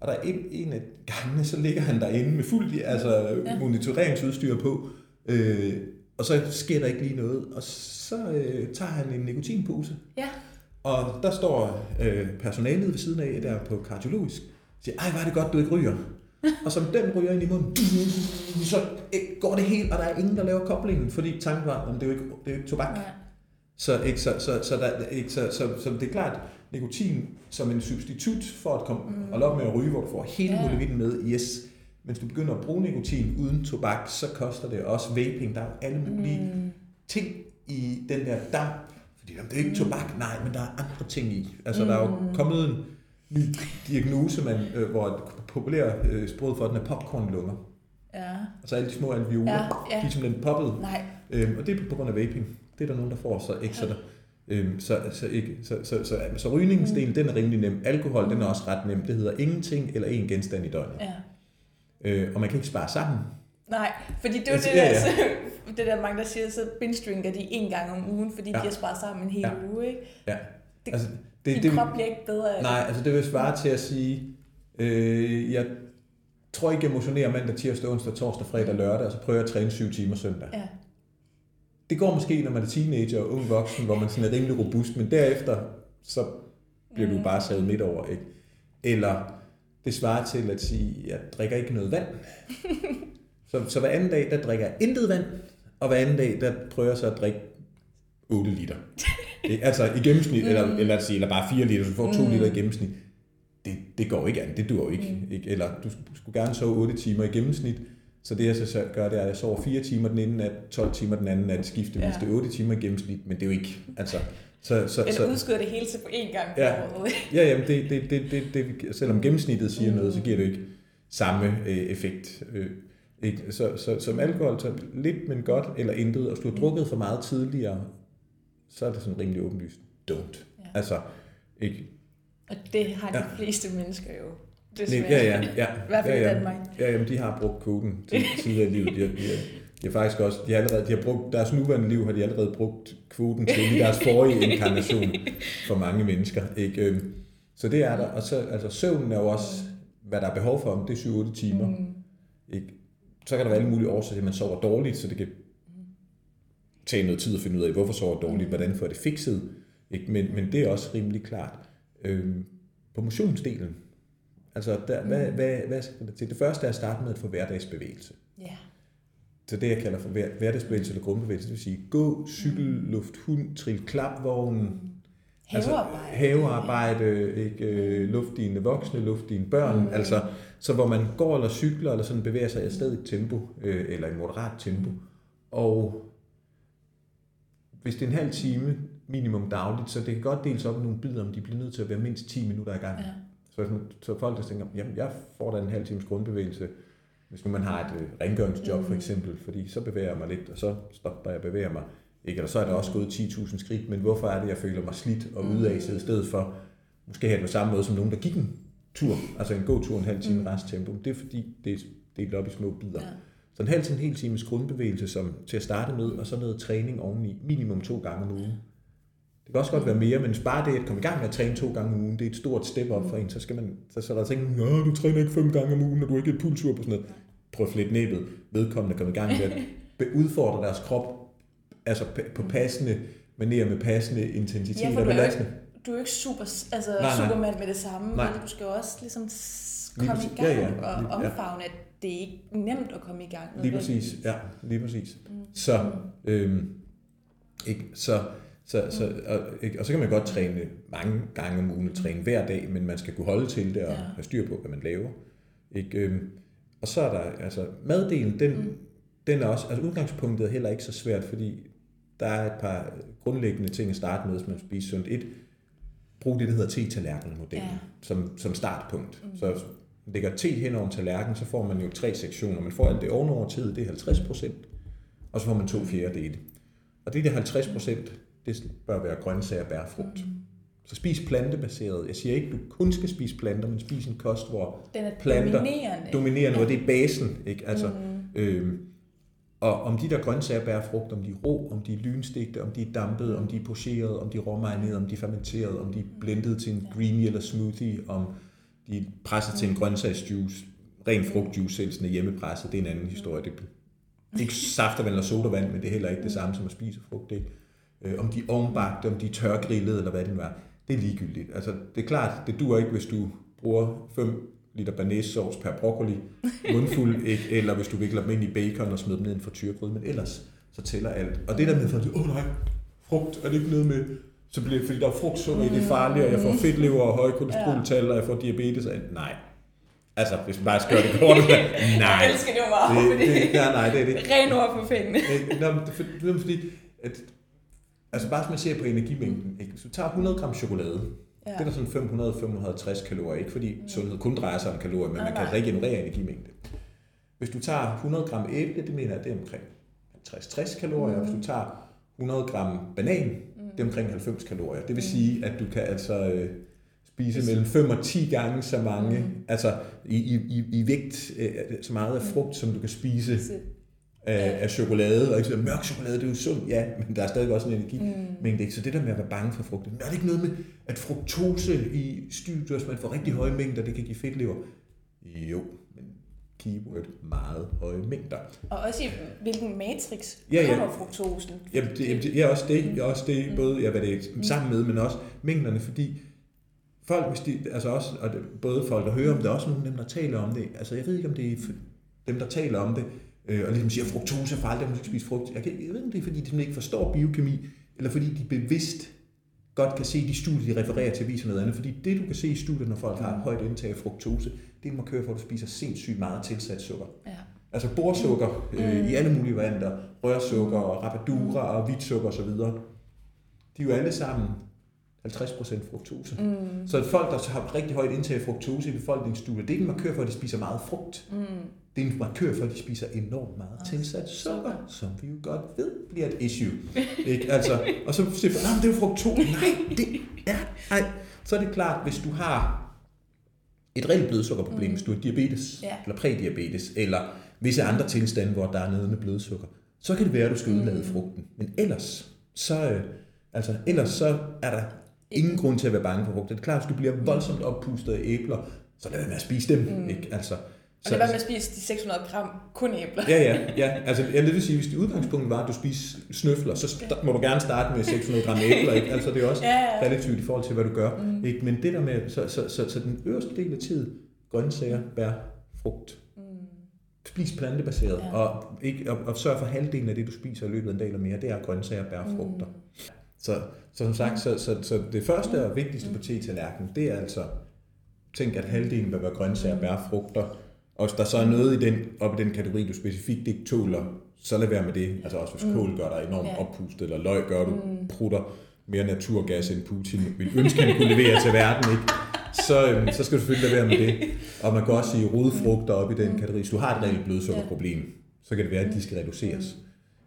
Og der er en, en af gangene, så ligger han derinde med fuld altså, ja. Monitoreringsudstyr på, øh, og så sker der ikke lige noget. Og så øh, tager han en nikotinpose, Ja. og der står øh, personalet ved siden af, der på kardiologisk, og siger, ej, er det godt, du ikke ryger. Og som den ryger ind i munden, så øh, går det helt, og der er ingen, der laver koblingen, fordi tanken var, at det er jo ikke, det er jo ikke tobak. Nej. Så, ikke, så, så, så, der, ikke, så, så, så det er klart, nikotin som en substitut for at komme Mm. holde op med at ryge, hvor du får hele Ja. muligheden med, yes. Mens du begynder at bruge nikotin uden tobak, så koster det også vaping. Der er jo alle mulige mm. Mm. ting i den der damp. Fordi jamen, det er ikke tobak, nej, men der er andre ting i. Altså, mm. der er jo Mm. kommet en ny diagnose, man, øh, hvor et populært øh, sprog for den er popcornlunger. Ja. Altså alle de små alveoler, Ja, de ja. er simpelthen poppet. Nej. Øhm, og det er på grund af vaping. Det er der nogen, der får, så ikke så der. Øhm, så, så, ikke, så, så, så, så rygningens Mm. del, den er rimelig nem. Alkohol, den er også ret nem. Det hedder ingenting eller en genstand i døgnet. Ja. Øh, og man kan ikke spare sammen. Nej, fordi det er Altså, det, ja, der, ja. så, det der mange, der siger, så binge-drinker de en gang om ugen, fordi Ja. de har sparet sammen en hel Ja. uge, ikke? Ja. Det- altså, Din det, det, krop bliver ikke bedre af nej, altså det vil svare til at sige, øh, jeg tror ikke, jeg motionerer mandag, tirsdag, onsdag, torsdag, fredag, lørdag, og så prøver jeg at træne syv timer søndag. det. Ja. Det går måske, når man er teenager og ung voksen, hvor man sådan er rimelig robust, men derefter, så bliver du Mm. bare savet midt over, ikke? Eller det svarer til at sige, jeg drikker ikke noget vand. så, så hver anden dag, der drikker jeg intet vand, og hver anden dag, der prøver jeg så at drikke 8 liter. Altså i gennemsnit, mm. eller, eller, lad os sige, eller bare 4 liter, så du får 2 Mm. liter i gennemsnit. Det, det går ikke an, det dur jo ikke, Mm. ikke. Eller du skulle, gerne sove 8 timer i gennemsnit, så det jeg så gør, det er, at jeg sover 4 timer den ene nat, 12 timer den anden nat, skiftevis. Ja. Det er 8 timer i gennemsnit, men det er jo ikke, altså, Så, så, Eller så, udskyder det hele til på én gang Ja. ja, jamen det, det, det, det, det, selvom gennemsnittet siger Mm. noget, så giver det ikke samme øh, effekt. Øh, ikke? Så, så, som alkohol, så lidt, men godt, eller intet. Og hvis du har drukket for meget tidligere, så er det sådan rimelig åbenlyst. Don't. Ja. Altså, ikke? Og det har de Ja. fleste mennesker jo. Desværre. ja, ja, ja. I hvert fald ja, i ja. Danmark. Ja, jamen, de har brugt kvoten til tidligere i livet. De har, de, har, de har faktisk også, de har allerede, de har brugt, deres nuværende liv har de allerede brugt kvoten til i deres forrige inkarnation for mange mennesker. Ikke? Øhm, Så det er der. Og så, altså søvnen er jo også, hvad der er behov for, om det er 7-8 timer. Mm. Ikke? Så kan der være alle mulige årsager til, at man sover dårligt, så det kan tage noget tid at finde ud af, hvorfor sover dårligt, hvordan får det fikset. Ikke? Men, men det er også rimelig klart. Øhm, på motionsdelen, altså der, hvad, hvad, hvad skal der til? Det første er at starte med at få hverdagsbevægelse. Ja. Så det, jeg kalder for hver- hverdagsbevægelse eller grundbevægelse, det vil sige gå, cykel, luft, hund, trill, klapvogn, Havearbejde. Altså, havearbejde, ikke, øh, luft dine voksne, luft dine børn, mm. altså, så hvor man går eller cykler, eller sådan bevæger sig i et stadigt tempo, øh, eller i moderat tempo, og hvis det er en halv time minimum dagligt, så det kan godt deles op i nogle bidder, om de bliver nødt til at være mindst 10 minutter i gang. Ja. Så, så folk der tænker, jamen jeg får da en halv times grundbevægelse, hvis nu man har et øh, rengøringsjob Mm. for eksempel, fordi så bevæger jeg mig lidt, og så stopper jeg bevæger mig. Ikke? Eller så er der også gået 10.000 skridt, men hvorfor er det, jeg føler mig slidt og Mm. udaset i stedet for, måske have det på samme måde som nogen, der gik en tur, altså en gåtur en halv time Mm. mm. resttempo. Det er fordi, det er delt op i små bidder. Ja. Så en halv til en hel times grundbevægelse som, til at starte med, og så noget træning oveni, minimum to gange om ugen. Det kan også godt være mere, men bare det at komme i gang med at træne to gange om ugen, det er et stort step op for en. Så skal man, så, så er der tænke, Nå, du træner ikke fem gange om ugen, når du ikke er pulsur på sådan noget. Prøv at flette næbet. Vedkommende kommer i gang med at udfordre deres krop, altså på passende manerer med passende intensitet Ja, og er belastning. Du er jo ikke super, altså Nej, nej. Superman med det samme, Nej. vel? Du skal jo også ligesom komme i gang Ja, ja. og omfavne, at det er ikke nemt at komme i gang. Lige nødvendigvis. præcis, ja, lige præcis. Mm. Så, øhm, ikke, så, så, så, Mm. og, ikke, og så kan man godt træne mange gange om ugen, træne hver dag, men man skal kunne holde til det og Ja. have styr på, hvad man laver. Ikke, øhm, og så er der, altså maddelen, den, Mm. den er også, altså udgangspunktet er heller ikke så svært, fordi der er et par grundlæggende ting at starte med, hvis man spiser sundt. Et, brug det, der hedder te-tallerken-modellen Ja. som, som startpunkt. Mm. Så lægger te hen over en tallerken, så får man jo tre sektioner. Man får alt det ovenover tid, det er 50 procent, og så får man to fjerdedele. Og det der 50 procent, det bør være grøntsager, bær, frugt. Mm. Så spis plantebaseret. Jeg siger ikke, du kun skal spise planter, men spis en kost, hvor Den er Planter dominerende. dominerende, hvor det er basen. Ikke? Altså, mm. Øhm, og om de der grøntsager, bær, frugt, om de er rå, om de er lynstegte, om de er dampede, om de er pocherede, om de er råmarinerede, om de er fermenterede, om de er blendet til en greenie eller smoothie, om de er presset til en grøntsagsjuice, ren frugtjuice, selv sådan hjemmepresset, det er en anden historie. Det er ikke saftevand eller sodavand, men det er heller ikke det samme som at spise frugt. Ikke? Øh, om de er ovnbagte, om de er tørgrillede, eller hvad det nu er. Det er ligegyldigt. Altså, det er klart, det duer ikke, hvis du bruger 5 liter banæs sauce per broccoli, mundfuld, ikke? eller hvis du vikler dem ind i bacon og smider dem ned i en men ellers så tæller alt. Og det der med, at åh oh, nej, frugt, er det ikke noget med, så bliver det, fordi der er frugtsukker i, det er farligt, og jeg får fedtlever og høje kolesteroltal, og jeg får diabetes, og nej. Altså, hvis man bare skal gøre det kort, nej. Jeg elsker det jo meget, Det, det, ja, nej, det er det. ren ord for pengene. Nå, men det er det er fordi, at, altså bare hvis man ser på energimængden, ikke? hvis du tager 100 gram chokolade, Ja. det er der sådan 500-550 kalorier, ikke fordi sundhed kun drejer sig om kalorier, men Nej, man kan nej. regenerere energimængde. Hvis du tager 100 gram æble, det mener jeg, det er omkring 50-60 kalorier. Mm. Hvis du tager 100 gram banan, det er omkring 90 kalorier. Det vil sige, at du kan altså øh, spise mellem 5 og 10 gange så mange, Mm. altså i, i, i, i vægt, øh, så meget af frugt, som du kan spise af, af chokolade, og ikke så mørk chokolade, det er jo sundt, ja, men der er stadig også en energi. Mm. Så det der med at være bange for frugt, er det ikke noget med, at fruktose i hvis man får rigtig høje mængder, det kan give fedtlever? Jo, keyword meget høje mængder. Og også i hvilken matrix Ja, ja. kommer fruktosen. Jamen, det, jamen, det er også det, jeg er også det Mm. både ja, hvad det er sammen med, men også mængderne, fordi folk, hvis de, altså også, og det, både folk, der hører om det, også nogle af dem, der taler om det, altså jeg ved ikke, om det er dem, der taler om det, øh, og ligesom siger, fruktose er farligt, man skal spise frugt. Jeg, kan, jeg ved ikke, om det er, fordi de ikke forstår biokemi, eller fordi de bevidst godt kan se de studier, de refererer til, viser noget andet. Fordi det, du kan se i studier, når folk har et højt indtag af fruktose, det er en markør for, at du spiser sindssygt meget tilsat sukker. Ja. Altså borsukker øh, Mm. i alle mulige varianter, rørsukker rapadura og hvidt sukker osv. de er jo alle sammen 50% fruktose. Mm. Så folk, der har rigtig højt indtag af fruktose i befolkningsstudier, det er ikke en markør for, at de spiser meget frugt. Mm. Det er en markør for, at de spiser enormt meget tilsat sukker, som vi jo godt ved bliver et issue. ikke? Altså, og så siger man, det er jo fruktose. Nej, det er... Nej. Så er det klart, hvis du har et reelt blodsukkerproblem, mm. hvis du har diabetes, yeah. eller prædiabetes, eller visse andre tilstande, hvor der er nedende blodsukker, så kan det være, at du skal udlade mm. frugten. Men ellers, så, øh, altså, ellers så er der ingen grund til at være bange for frugt. Det er klart, hvis du bliver voldsomt oppustet af æbler, så lad være med at spise dem. Mm. Ikke? Altså, og det var med at spise de 600 gram kun æbler. Ja, ja, ja. Altså, jeg vil sige, hvis det udgangspunkt var, at du spiser snøfler, så må du gerne starte med 600 gram æbler. Ikke? Altså, det er også ja, ja. relativt i forhold til, hvad du gør. Mm. Ikke? Men det der med, så, så, så, så den øverste del af tid, grøntsager, bær, frugt. Mm. Spis plantebaseret, ja. og, ikke, og, og sørg for halvdelen af det, du spiser i løbet af en dag eller mere, det er grøntsager, bær, frugter. Mm. Så, så som sagt, så, så, så det første og vigtigste på te-tallerkenen, det er altså, tænk at halvdelen vil være grøntsager, bær, frugter, og hvis der så er noget i den, op i den kategori, du specifikt ikke tåler, så lad være med det. Altså også hvis kål gør dig enormt oppustet, eller løg gør du mm. prutter mere naturgas, end Putin vil ønske, han kunne levere til verden, ikke? Så, øhm, så skal du selvfølgelig lade være med det. Og man kan også sige rodfrugter op i den kategori. Hvis du har et reelt blodsukkerproblem, så kan det være, at de skal reduceres.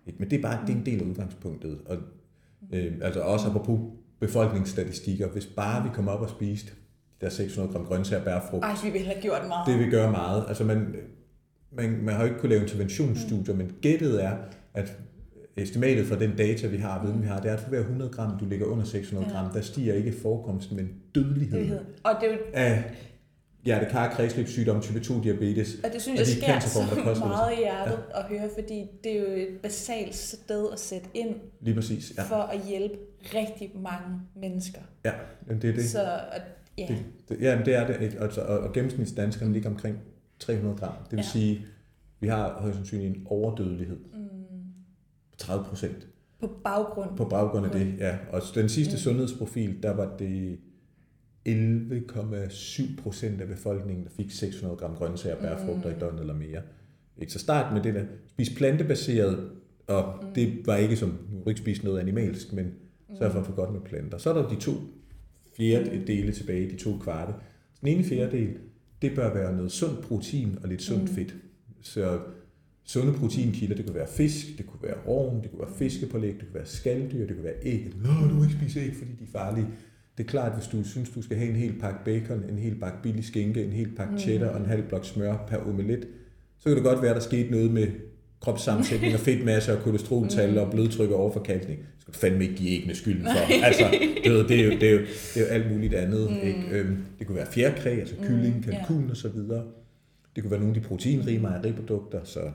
Ikke? Men det er bare det er en del af udgangspunktet. Og, øh, altså også apropos befolkningsstatistikker. Hvis bare vi kommer op og spiste der 600 gram grøntsager, bær, frugt. Ej, vi ville have gjort meget. Det vil gøre meget. Altså man, man, man har jo ikke kunnet lave interventionsstudier, mm. men gættet er, at estimatet fra den data, vi har, viden vi har, det er, at for hver 100 gram, du ligger under 600 gram, ja. der stiger ikke forekomsten, men dødeligheden og det er jo... af hjertekar kredsløbssygdom, type 2 diabetes. Og det synes og jeg sker så meget i hjertet ja. at høre, fordi det er jo et basalt sted at sætte ind Lige præcis, ja. for at hjælpe rigtig mange mennesker. Ja, det er det. Så, Ja. Det, det, ja, det er det. Altså, og, og gennemsnitsdanskerne ligger omkring 300 gram. Det vil ja. sige, vi har højst sandsynligt en overdødelighed mm. på 30 procent. På baggrund? På baggrund af det, ja. Og den sidste mm. sundhedsprofil, der var det 11,7 procent af befolkningen, der fik 600 gram grøntsager og bærfrugter mm. i døgnet eller mere. Ikke? Så start med det der. Spis plantebaseret, og mm. det var ikke som, nu ikke spise noget animalsk, men sørg for at få godt med planter. Så er der de to fjerdedele tilbage, de to kvarte. Den ene fjerdedel, det bør være noget sundt protein og lidt sundt mm. fedt. Så sunde proteinkilder, det kunne være fisk, det kunne være rovn, det kunne være fiskepålæg, det kunne være skalddyr, det kunne være æg. Nå, du må ikke spise æg, fordi de er farlige. Det er klart, hvis du synes, du skal have en hel pakke bacon, en hel pakke billig skinke, en hel pakke cheddar og en halv blok smør per omelet, så kan det godt være, at der skete noget med kropssammensætning og fedtmasse og kolesteroltal og blodtryk og overforkalkning. Skal du fandme ikke give æggene skylden for. Altså, det, er, det, er jo, det, er jo, det er jo alt muligt andet. Mm. Ikke? Øhm, det kunne være fjerkræ, altså kylling, mm, kalkun yeah. og så videre. Det kunne være nogle af de proteinrige mejeriprodukter, så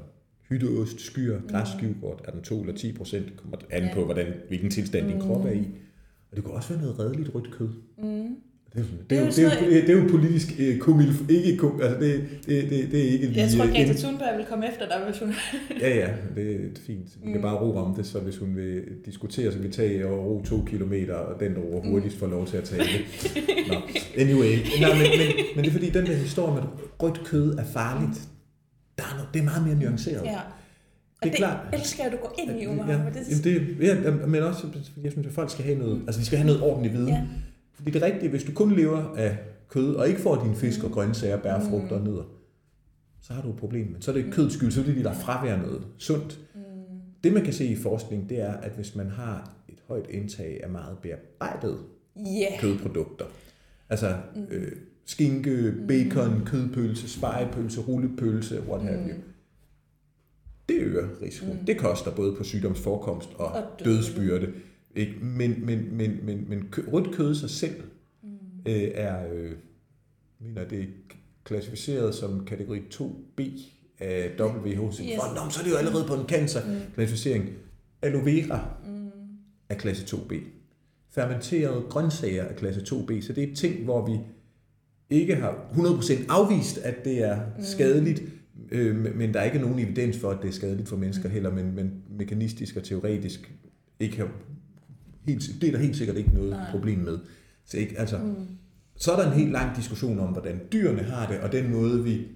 hytteost, skyr, græssky, hvor er den 2 eller 10 procent, kommer an på, hvordan, hvilken tilstand din krop er i. Og det kunne også være noget redeligt rødt kød. Mm. Det, det, er, det, er, det, er, det er jo politisk komil, ikke kom, altså det, det, det, det er ikke lige... Jeg tror, Greta Thunberg vil komme efter dig, hvis hun... ja, ja, det er fint. Vi kan mm. bare ro om det, så hvis hun vil diskutere, så vi tager og ro to kilometer, og den, der ro hurtigst får lov til at tage det. Nå, anyway. Nej, men, men, men det er fordi, den der historie med, at rødt kød er farligt, der er noget, det er meget mere nuanceret. Ja. Det er det klart. elsker at du går ind i, Umar. Ja, det, det, ja, men også, jeg synes, at folk skal have noget, altså de skal have noget ordentlig viden. Ja fordi det er rigtigt, hvis du kun lever af kød, og ikke får dine fisk og mm. grøntsager, bær, mm. frugter og nødder, så har du et problem. Men så er det kødets skyld, så er det, der fravær noget sundt. Mm. Det man kan se i forskning, det er, at hvis man har et højt indtag af meget bearbejdet yeah. kødprodukter, altså øh, skinke, bacon, kødpølse, spejepølse, rullepølse, what have you, det øger risikoen. Mm. Det koster både på sygdomsforekomst og, og dødsbyrde. Ikke? Men, men, men, men, men rødt kød sig selv mm. øh, er, øh, mener det er klassificeret som kategori 2B af WHO. Yes. For, så er det jo allerede på en cancer-klassificering. Mm. Aloe vera mm. er klasse 2B. Fermenterede grøntsager er klasse 2B. Så det er et ting, hvor vi ikke har 100% afvist, at det er mm. skadeligt, øh, men der er ikke nogen evidens for, at det er skadeligt for mennesker mm. heller, men, men mekanistisk og teoretisk ikke har Helt, det er der helt sikkert ikke noget Nej. problem med. Så, ikke, altså, mm. så er der en helt lang diskussion om, hvordan dyrene har det, og den måde, vi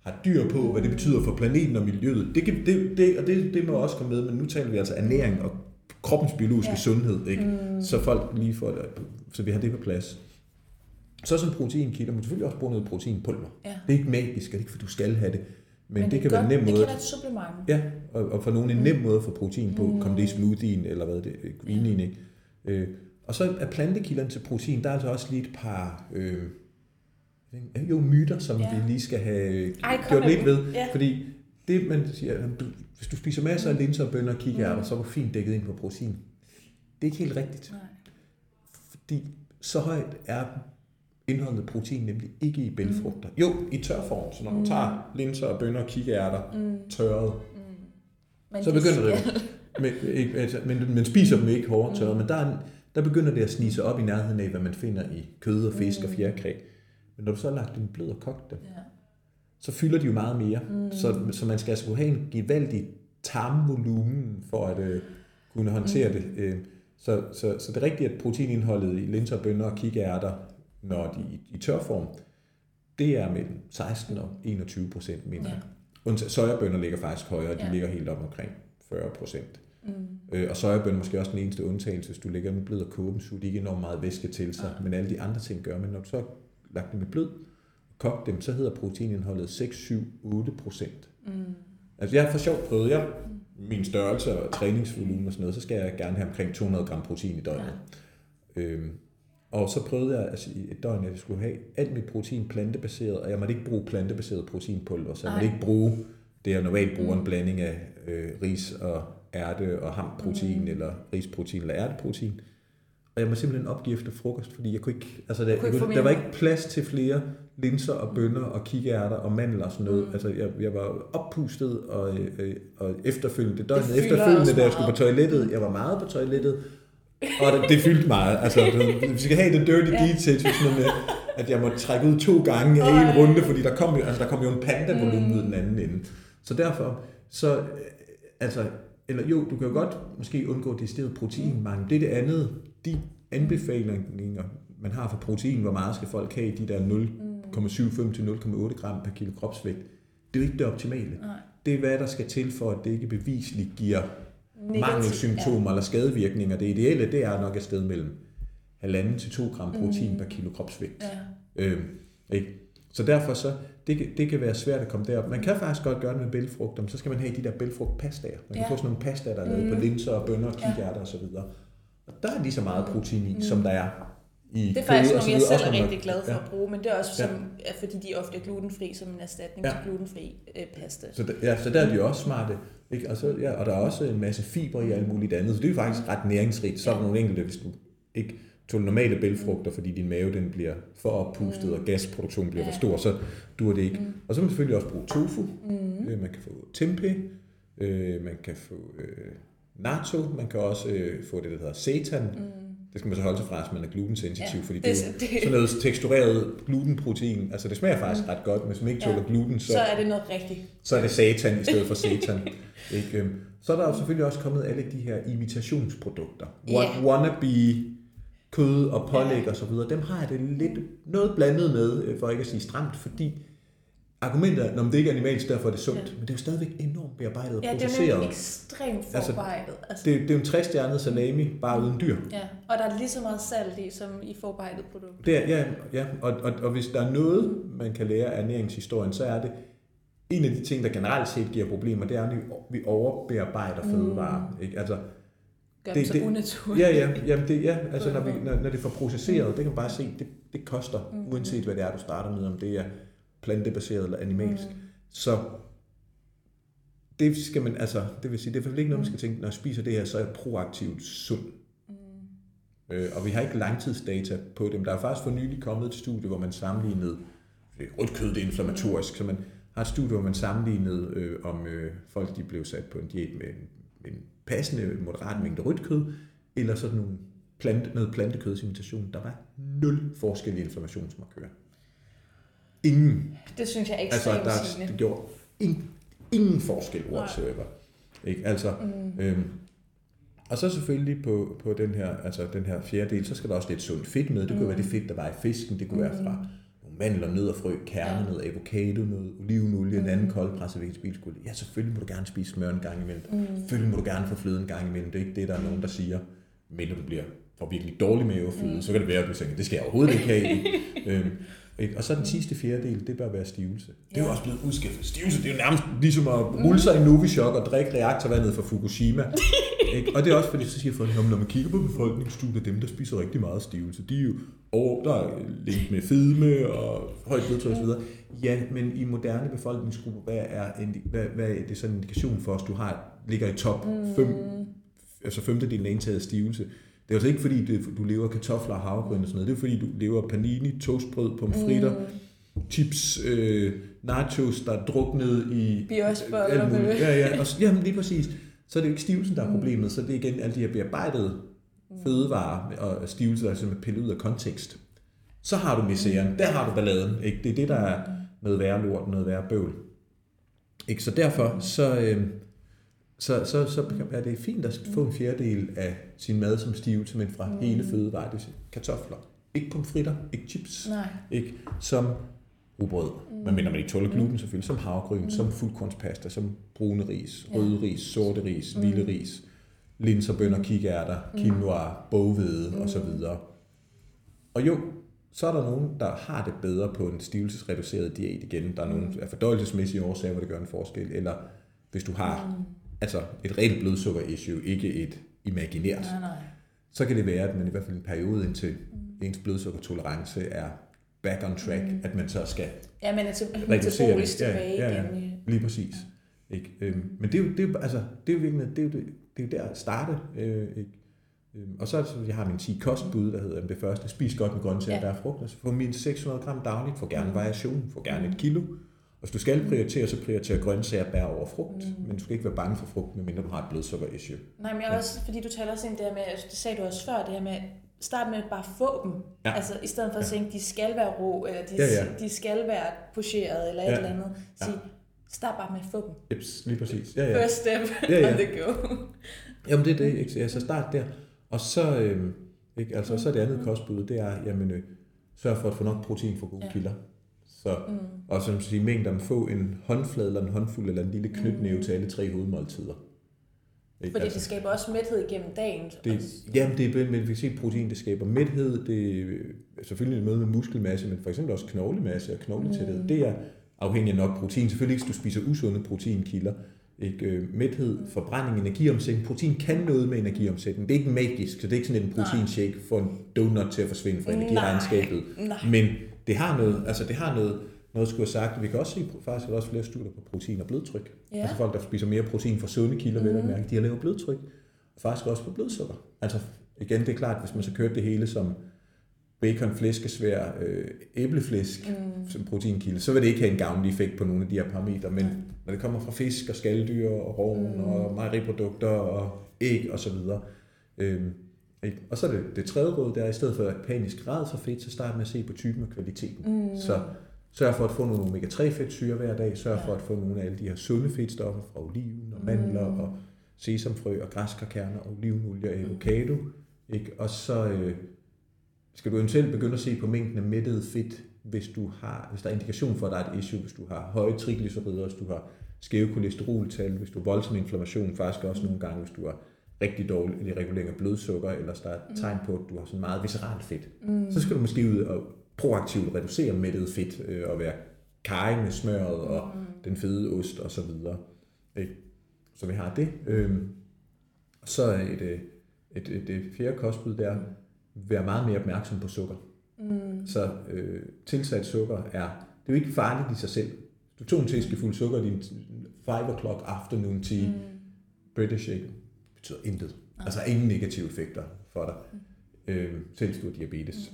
har dyr på, hvad det betyder for planeten og miljøet. Det, kan, det, det, og det, det må også komme med, men nu taler vi altså ernæring og kroppens biologiske ja. sundhed, ikke? Mm. så folk lige får det, så vi har det på plads. Så som proteinkilder, men selvfølgelig også bruge noget proteinpulver. Ja. Det er ikke magisk, det er ikke, for du skal have det. Men, men det, det kan godt, være en nem måde. Det kan være et supplement. Ja, og, og for nogen en nem måde at få protein på. Mm. Kom det i smoothien, eller hvad det er, greenien, ikke? Øh, og så er plantekilderne til protein, der er altså også lige et par øh, jo myter, som ja. vi lige skal have Ej, gjort lidt ved. Ja. Fordi det, man siger, du, hvis du spiser masser af linser, bønner og kikærter, mm. så er du fint dækket ind på protein. Det er ikke helt rigtigt. Nej. Fordi så højt er indholdet protein nemlig ikke i bælfrugter. Mm. Jo, i tørform, så når du mm. tager linser og bønner og kikærter mm. tørret, mm. så begynder det. Men, ikke, altså, men, men spiser dem ikke hårdt tørret, men der, er, der begynder det at snige sig op i nærheden af, hvad man finder i kød og fisk mm. og fjerkræ. Men når du så har lagt den blød og kogt dem, ja. så fylder de jo meget mere. Mm. Så, så man skal altså kunne have en gevaldig tarmvolumen for at uh, kunne håndtere mm. det. Uh, så, så, så det er rigtigt, at proteinindholdet i linser, bønner og kikærter, når de i, i tørform, det er mellem 16 og 21 procent mindre. Ja. Sojabønner ligger faktisk højere, de ja. ligger helt op omkring 40 procent. Mm. Øh, og sojabønner måske også den eneste undtagelse, hvis du lægger dem blød og kåben, så de ikke enormt meget væske til sig, ja. men alle de andre ting gør, men når du så lagt dem i blød, kogt dem, så hedder proteinindholdet 6, 7, 8 procent. Mm. Altså jeg har for sjovt prøvet, jeg, min størrelse og træningsvolumen og sådan noget, så skal jeg gerne have omkring 200 gram protein i døgnet. Ja. Øhm, og så prøvede jeg altså, i et døgn, at jeg skulle have alt mit protein plantebaseret, og jeg måtte ikke bruge plantebaseret proteinpulver, så jeg måtte ikke bruge det, jeg normalt bruger, mm. en blanding af øh, ris og ærte og hamprotein, mm. eller risprotein eller ærteprotein. Og jeg må simpelthen opgive efter frokost, fordi jeg kunne ikke, altså der, kunne jeg kunne, der var ikke plads til flere linser og bønner og kikærter og mandler og sådan noget. Mm. Altså jeg, jeg var oppustet og, øh, og efterfølgende, døgnet det efterfølgende, da jeg skulle på toilettet, jeg var meget på toilettet, og det, det fyldte meget. Altså, vi skal have det dirty ja. details, sådan med, at jeg måtte trække ud to gange i en runde, fordi der kom jo, altså, der kom jo en panda-volumen mm. ud den anden ende. Så derfor, så, øh, altså, eller jo, du kan jo godt måske undgå det stedet proteinmangel. Det er det andet, de anbefalinger, man har for protein, hvor meget skal folk have i de der 0,75 til 0,8 gram per kilo kropsvægt. Det er jo ikke det optimale. Nej. Det er, hvad der skal til for, at det ikke bevisligt giver mangelsymptomer ja. eller skadevirkninger. Det ideelle, det er nok et sted mellem 1,5 til 2 gram protein mm. per kilo kropsvægt. Ja. Øhm, ikke? Så derfor så, det, det kan være svært at komme derop. Man kan faktisk godt gøre det med bælfrugter, men så skal man have de der bælfrugtpastaer. Man kan ja. få sådan nogle pasta, der er lavet mm. på linser og bønner og kikærter ja. osv. Og der er lige så meget protein i, mm. som der er i Det er faktisk noget, jeg selv er rigtig glad for ja. at bruge, men det er også, som, ja. fordi de ofte er glutenfri som en erstatning ja. til glutenfri øh, pasta. Så, der, ja, så der er de også smarte. Ikke? Og, så, ja, og der er også en masse fiber i alt muligt andet, så det er faktisk ret næringsrigt. Så er der nogle enkelte, hvis du ikke tog normale bælfrugter, fordi din mave den bliver for oppustet, mm. og gasproduktionen bliver ja. for stor, så duer det ikke. Mm. Og så kan man selvfølgelig også bruge tofu, mm. øh, man kan få tempeh, øh, man kan få øh, natto, man kan også øh, få det, der hedder seitan, mm det skal man så holde sig fra, hvis man er glutensensitiv, ja, fordi det, det er jo det, sådan noget tekstureret glutenprotein. Altså det smager faktisk mm. ret godt, men hvis man ikke tåler ja, gluten, så, så er det noget rigtigt. Så er det satan i stedet for satan. ikke? Øhm, så er der jo selvfølgelig også kommet alle de her imitationsprodukter. Yeah. Wannabe kød og pålæg og så videre. Dem har jeg det lidt noget blandet med, øh, for ikke at sige stramt, fordi argumentet er, at det ikke er animalsk, derfor er det sundt. Ja. Men det er jo stadigvæk enormt bearbejdet og ja, processeret. Ja, det er ekstremt altså, forarbejdet. Altså, det, det er jo en træstjernet salami, bare uden dyr. Ja, og der er lige så meget salt i, som i forarbejdet produkt. Det er, ja, ja. Og, og, og hvis der er noget, man kan lære af ernæringshistorien, så er det, en af de ting, der generelt set giver problemer, det er, at vi overbearbejder fødevarer. Mm. Ikke? Altså, Gør det, det unaturligt. Ja, ja, jamen det, ja altså når, vi, når, når det for processeret, mm. det kan man bare se, det, det koster, mm. uanset hvad det er, du starter med, om det er plantebaseret eller animalsk. Mm. Så det skal man, altså, det vil sige, det er ikke noget, man skal tænke, når jeg spiser det her, så er jeg proaktivt sund. Mm. Øh, og vi har ikke langtidsdata på dem. Der er faktisk for nylig kommet et studie, hvor man sammenlignede, rødt kød det er inflammatorisk, mm. så man har et studie, hvor man sammenlignede, øh, om øh, folk de blev sat på en diæt med en, en passende, moderat mængde rødt kød, eller sådan nogle plante, noget plantekødsimitation. Der var nul forskel i inflammationsmarkører. Ingen. Det synes jeg er ekstremt altså, der, det gjorde ingen, ingen forskel whatsoever. Ikke? Altså, mm. øhm, og så selvfølgelig på, på den her, altså den her fjerde del, så skal der også lidt sundt fedt med. Det kunne mm. være det fedt, der var i fisken. Det kunne mm. være fra mandler, nødder, frø, kerne, noget avocado, noget olivenolie, en anden koldpresset vegetabilsk olie. Ja, selvfølgelig må du gerne spise smør en gang imellem. Mm. Selvfølgelig må du gerne få fløde en gang imellem. Det er ikke det, der er nogen, der siger. Men du bliver får virkelig dårlig mavefløde, mm. så kan det være, at du tænker, det skal jeg overhovedet ikke have. øhm, ikke? Og så den sidste fjerdedel, det bør være stivelse. Det er jo Ja. også blevet udskiftet. Stivelse, det er jo nærmest ligesom at rulle sig i Novichok og drikke reaktorvandet fra Fukushima. ikke? Og det er også fordi, så siger folk, "Nå, men når man kigger på befolkningsstudiet, dem der spiser rigtig meget stivelse, de er jo over, der er link med fedme og højt blodtryk osv. Ja, men i moderne befolkningsgrupper, hvad er, en, hvad, hvad er det sådan en indikation for, at du har, ligger i top 5, altså femtedelen af indtaget stivelse? Det er altså ikke fordi, det, du lever kartofler og havregryn og sådan noget. Det er fordi, du lever panini, toastbrød, pomfritter, chips, øh, nachos, der er druknet i... Biosboller med- Ja, ja. Og, jamen lige præcis. Så er det jo ikke stivelsen, der er problemet. Så det er igen alle de her bearbejdede fødevarer og stivelse, der er simpelthen pillet ud af kontekst. Så har du misæren. Der har du balladen. Ikke? Det er det, der er noget værre lort, noget værre bøvl. Ikke? Så derfor så, øh, så, så, så er det fint at få en fjerdedel af sin mad som stivelse, men fra hele fødevarer. Det vil kartofler. Ikke pomfritter, ikke chips, Nej. ikke? som rugbrød, mm. medmindre man ikke tåler gluten selvfølgelig, som havregryn, mm. som fuldkornspasta, som brune ris, Ja. røde ris, sorte ris, mm. vilde ris, linser, bønner, kikærter, quinoa, boghvede mm. osv. Og jo, så er der nogen, der har det bedre på en stivelsesreduceret diæt igen. Der er nogle af fordøjelsesmæssige årsager, hvor det gør en forskel. Eller hvis du har mm. Altså et reelt blodsukker-issue, ikke et imaginært, Nej, nej. så kan det være, at man i hvert fald en periode indtil mm. ens blodsukkertolerance er back on track, mm. at man så skal Ja, men altså reducere det. ja, ja, igen. Lige præcis. Ikke? Øhm, men det er jo, det er jo, altså, det er jo virkelig, det er jo, det, det er jo der at starte. Øh, ikke? Øhm, og så er det, jeg har min 10 kostbud, der hedder det første, spis godt med grøntsager, Ja. ja. der er frugt. Så få min 600 gram dagligt, få gerne variation, få gerne et kilo. Og hvis du skal prioritere, så prioriterer grøntsager bær over frugt. Mm. Men du skal ikke være bange for frugt, medmindre du har et blodsukker-issue. Nej, men jeg er også, fordi du taler også ind det her med, altså, det sagde du også før, det her med, start med at bare få dem. Ja. Altså, i stedet for at Ja. tænke, de skal være rå, eller de, Ja, ja. de skal være pocheret, eller et Ja. eller andet. Ja. Sig, start bare med at få dem. Jeps, lige præcis. Ja, ja. First step Ja, ja. on the go. Jamen det er det, ikke? Altså start der. Og så, øh, ikke? Altså, så er det andet kostbud, det er, jamen, øh, sørg for at få nok protein fra gode Ja. ja. kilder. Så, Mm. og som siger, mængder få en håndflade eller en håndfuld eller en lille knytnæve Mm. til alle tre hovedmåltider. Fordi det skaber også mæthed igennem dagen. det, jamen det er, men vi kan se, protein det skaber mæthed, det er selvfølgelig et møde med muskelmasse, men for eksempel også knoglemasse og knogletæthed. Mm. Mm. Det er afhængig af nok protein. Selvfølgelig ikke, hvis du spiser usunde proteinkilder. Ikke? Øh, Mæthed, forbrænding, energiomsætning. Protein kan noget med energiomsætning. Det er ikke magisk, så det er ikke sådan en proteinshake for en donut til at forsvinde fra energiregnskabet. Men det har noget, altså det har noget, noget skulle have sagt. Vi kan også se faktisk også flere studier på protein og blodtryk. Ja. Altså folk, der spiser mere protein fra sunde kilder, mm. vil jeg mærke, de har lavere blodtryk. Og faktisk også på blodsukker. Altså igen, det er klart, hvis man så kørte det hele som bacon, flæskesvær, øh, æbleflæsk mm. som proteinkilde, så vil det ikke have en gavnlig effekt på nogle af de her parametre. Men Mm. når det kommer fra fisk og skalddyr og rovn mm. og mejeriprodukter og æg og så videre. Øhm, ikke? og så er det, det tredje råd, der er i stedet for panisk grad for fedt, så start med at se på typen og kvaliteten. Mm. Så sørg for at få nogle omega-3 fedtsyre hver dag, sørg for at få nogle af alle de her sunde fedtstoffer fra oliven og mandler Mm. og sesamfrø og græskarkerner og olivenolie og avocado. Ikke? Og så øh, skal du eventuelt begynde at se på mængden af mættet fedt, hvis, du har, hvis der er indikation for, at der er et issue, hvis du har høje triglycerider, hvis du har skæve kolesteroltal, hvis du har voldsom inflammation, faktisk også nogle gange, hvis du har rigtig dårlig regulering af blodsukker, eller der er et tegn på, at du har sådan meget visceralt fedt. Mm. Så skal du måske ud og proaktivt reducere mættet fedt, øh, og være kaj med smøret og Mm. den fede ost og så videre. Ikke? Så vi har det. Øhm, så er et, øh, et, et, et fjerde kostbud der, være meget mere opmærksom på sukker. Mm. Så øh, tilsat sukker er, det er jo ikke farligt i sig selv. Du tog en teskefuld sukker i din 5 o'clock afternoon tea, Mm. British shake, betyder intet. Altså ingen negative effekter for dig, øh, selv du har diabetes.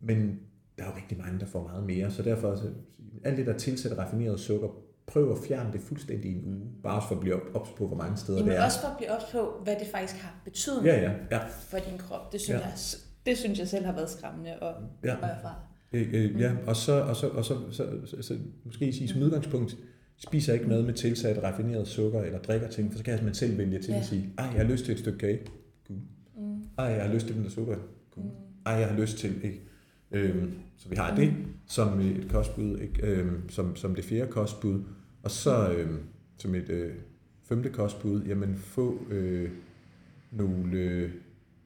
Men der er jo rigtig mange, der får meget mere, så derfor, så, alt det der tilsætter raffineret sukker, prøv at fjerne det fuldstændig i en uge, bare for at blive op- ops på, hvor mange steder Jamen det er. også for at blive ops på, hvad det faktisk har betydning Ja, ja, ja. for din krop. Det synes, Ja. jeg, det synes jeg selv har været skræmmende at, Ja. erfare. Øh, øh, ja, og så, og så, og så, så, så, så måske sige som udgangspunkt, spiser ikke mad med tilsat raffineret sukker eller drikker ting, for så kan man selv vælge til Ja. at sige, ej, jeg har lyst til et stykke kage. Cool. Mm. Ej, jeg har lyst til den der sukker. Cool. Mm. Ej, jeg har lyst til, ikke? Øhm, så vi har det som et kostbud, ikke? Øhm, som, som det fjerde kostbud. Og så øhm, som et øh, femte kostbud, jamen få øh, nogle øh,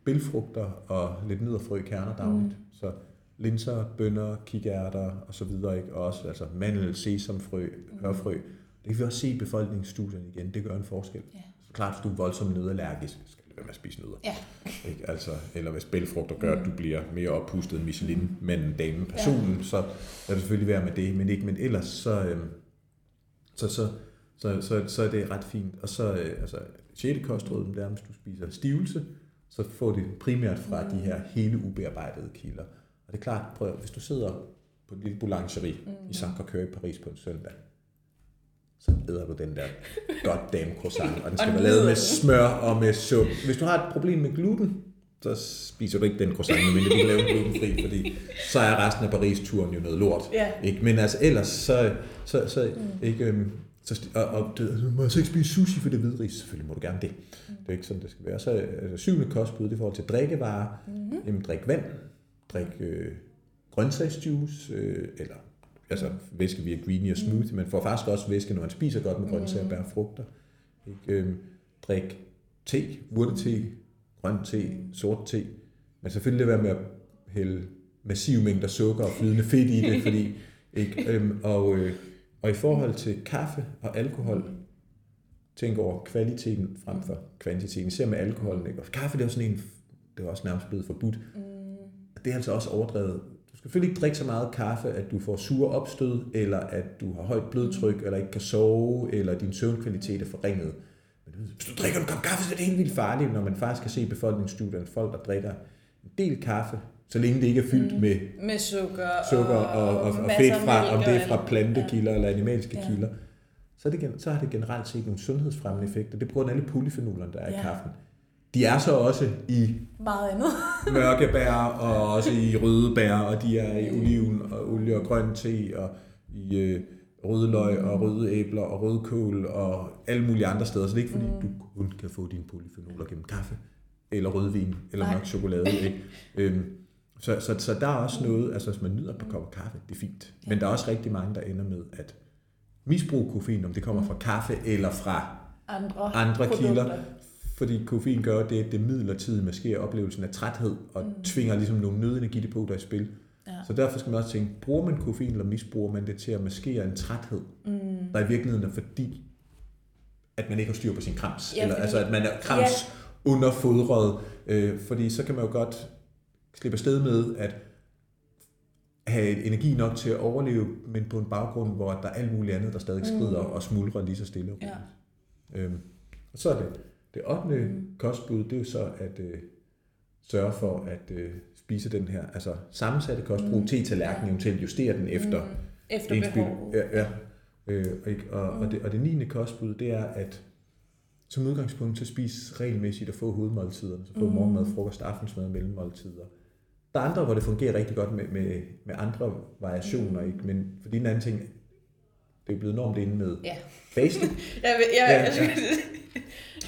bælfrugter og lidt nødderfrø kerner dagligt. Mm. Så linser, bønner, kikærter og så videre, ikke? og også altså mandel, sesamfrø, hørfrø. Det kan vi også se i befolkningsstudierne igen, det gør en forskel. Ja. Så klart, hvis du er voldsomt nødallergisk, skal du være med at spise nødder. Ja. Ikke? Altså, eller hvis bælfrugter gør, at du bliver mere oppustet end Michelin, men damen, personen, ja. så lad det selvfølgelig være med det, men ikke, men ellers så, øhm, så, så, så, så, så er det ret fint. Og så, øh, altså, 6. kostråd, det er, hvis du spiser stivelse, så får det primært fra de her hele ubearbejdede kilder. Og det er klart, prøv, hvis du sidder på en lille boulangerie mm. i Saint-Crocœur i Paris på en søndag, så æder du den der goddamn croissant, og den skal være lavet med smør og med sukker. Hvis du har et problem med gluten, så spiser du ikke den croissant, medmindre du kan lave den glutenfri, fordi så er resten af Paris-turen jo noget lort. Ja. Ikke? Men altså ellers, så, så, så mm. ikke, øhm, så, og, og det, du må jeg så ikke spise sushi, for det er hvidris. Selvfølgelig må du gerne det. Mm. Det er ikke sådan, det skal være. Så altså, syvende kostbud, det i forhold til drikkevarer. Mm-hmm. Jamen, drik vand, drik øh, grøntsagsjuice, øh, eller altså væske via greenie og smoothie. Man får faktisk også væske, når man spiser godt med grøntsager, bær og frugter. Ikke? Øhm, drik te, urtete, grøn te, sort te. Men selvfølgelig lad være med at hælde massive mængder sukker og flydende fedt i det, fordi, ikke? Øhm, og, øh, og i forhold til kaffe og alkohol, tænk over kvaliteten frem for kvantiteten. Især med alkoholen. Ikke? Og kaffe det er jo sådan en, det er også nærmest blevet forbudt. Mm. Det er altså også overdrevet. Du skal selvfølgelig ikke drikke så meget kaffe, at du får sure opstød, eller at du har højt blodtryk, eller ikke kan sove, eller din søvnkvalitet er forringet. Men hvis du drikker en kop kaffe, så er det helt vildt farligt, når man faktisk kan se i befolkningsstudierne, folk, der drikker en del kaffe, så længe det ikke er fyldt mm. med Med sukker, sukker og, og, og masser fedt fra, om og det er fra plantekilder eller animalske Ja. kilder, så, det, så har det generelt set nogle sundhedsfremmende effekter. Det er af alle polyfenolerne, der er Ja. i kaffen. De er så også i Meget andet. mørke bær, og også i røde bær, og de er i oliven og olie og grøn te, og i øh, røde løg og røde æbler og rødkål og alle mulige andre steder. Så det er ikke fordi, mm. du kun kan få dine polyfenoler gennem kaffe, eller rødvin, eller Nej. mørk chokolade. Ikke? Øhm, så, så, så der er også noget, altså hvis man nyder et par kopper kaffe, det er fint. Men der er også rigtig mange, der ender med at misbruge koffein, om det kommer fra kaffe eller fra Andre, andre produkter. kilder. Fordi koffein gør det, at det midlertidigt maskerer oplevelsen af træthed, og mm. tvinger ligesom nogle nødenergidepoter i spil. Ja. Så derfor skal man også tænke, bruger man koffein, eller misbruger man det til at maskere en træthed, mm. der i virkeligheden er fordi, at man ikke har styr på sin krams. Ja, eller fordi- altså, at man er krams ja. underfodret. Øh, fordi så kan man jo godt slippe afsted med at have energi nok til at overleve, men på en baggrund, hvor der er alt muligt andet, der stadig skrider mm. og smuldrer lige så stille og. Ja. Øhm, og så er det det 8. Mm. kostbud, det er jo så at øh, sørge for at øh, spise den her altså sammensatte kost, brug te-tallerken, eventuelt justere den efter Mm. Efter ens behov. Ja, ja. Øh, og, og, og, det, og det 9. kostbud, det er at som udgangspunkt så spise regelmæssigt og få hovedmåltiderne, så få mm. morgenmad, frokost, aftensmad og mellemmåltider. Der er andre, hvor det fungerer rigtig godt med, med, med andre variationer, ikke? men for din anden ting, det er blevet normt inde med Ja. faste. Jeg, jeg, Ja, jeg, ja.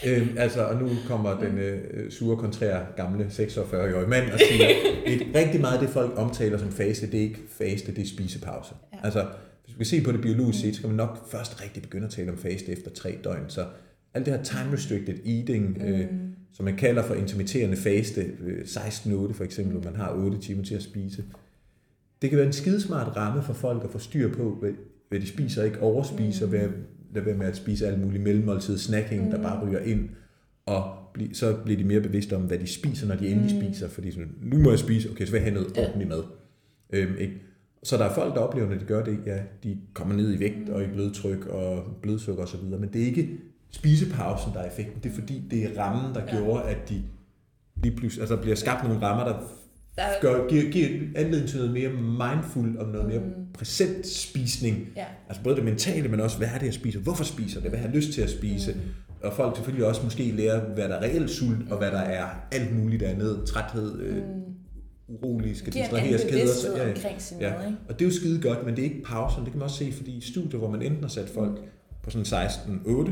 Øhm, altså, og nu kommer den øh, sure, kontrære, gamle 46-årige mand og siger, et, rigtig meget af det, folk omtaler som faste, det er ikke faste, det er spisepause. Ja. Altså, hvis vi skal se på det biologisk set, så kan man nok først rigtig begynde at tale om faste efter tre døgn. Så alt det her time-restricted eating, mm. øh, som man kalder for intermitterende faste, øh, 16-8 for eksempel, hvor man har 8 timer til at spise, det kan være en skidesmart ramme for folk at få styr på, hvad, hvad de spiser, ikke overspiser, mm. hvad, lade være med at spise alt muligt mellemmåltid, snacking, mm. der bare ryger ind, og bli, så bliver de mere bevidste om, hvad de spiser, når de endelig mm. spiser, fordi sådan, nu må jeg spise, okay, så vil jeg have noget Ja. ordentligt mad. Øhm, ikke? Så der er folk, der oplever, når de gør det, ja, de kommer ned i vægt og i blodtryk og blodsukker osv., men det er ikke spisepausen, der er effekten, det er fordi, det er rammen, der ja. gjorde, at de lige pludselig, altså der bliver skabt nogle rammer, der der, gør, giver, giver anledning til noget mere mindful og noget mere præsent spisning. ja. Altså både det mentale, men også, hvad er det, jeg spiser? Hvorfor spiser det? Hvad har jeg lyst til at spise? Mm. Og folk selvfølgelig også måske lære, hvad der er reelt sult, og hvad der er alt muligt andet. Træthed, øh, urolig, skal Giver en anden distraheres, keder. Ja, ja. omkring sin Ja. mad, ikke? Og det er jo skide godt, men det er ikke pausen. Det kan man også se, fordi i studier, hvor man enten har sat folk på sådan 16-8,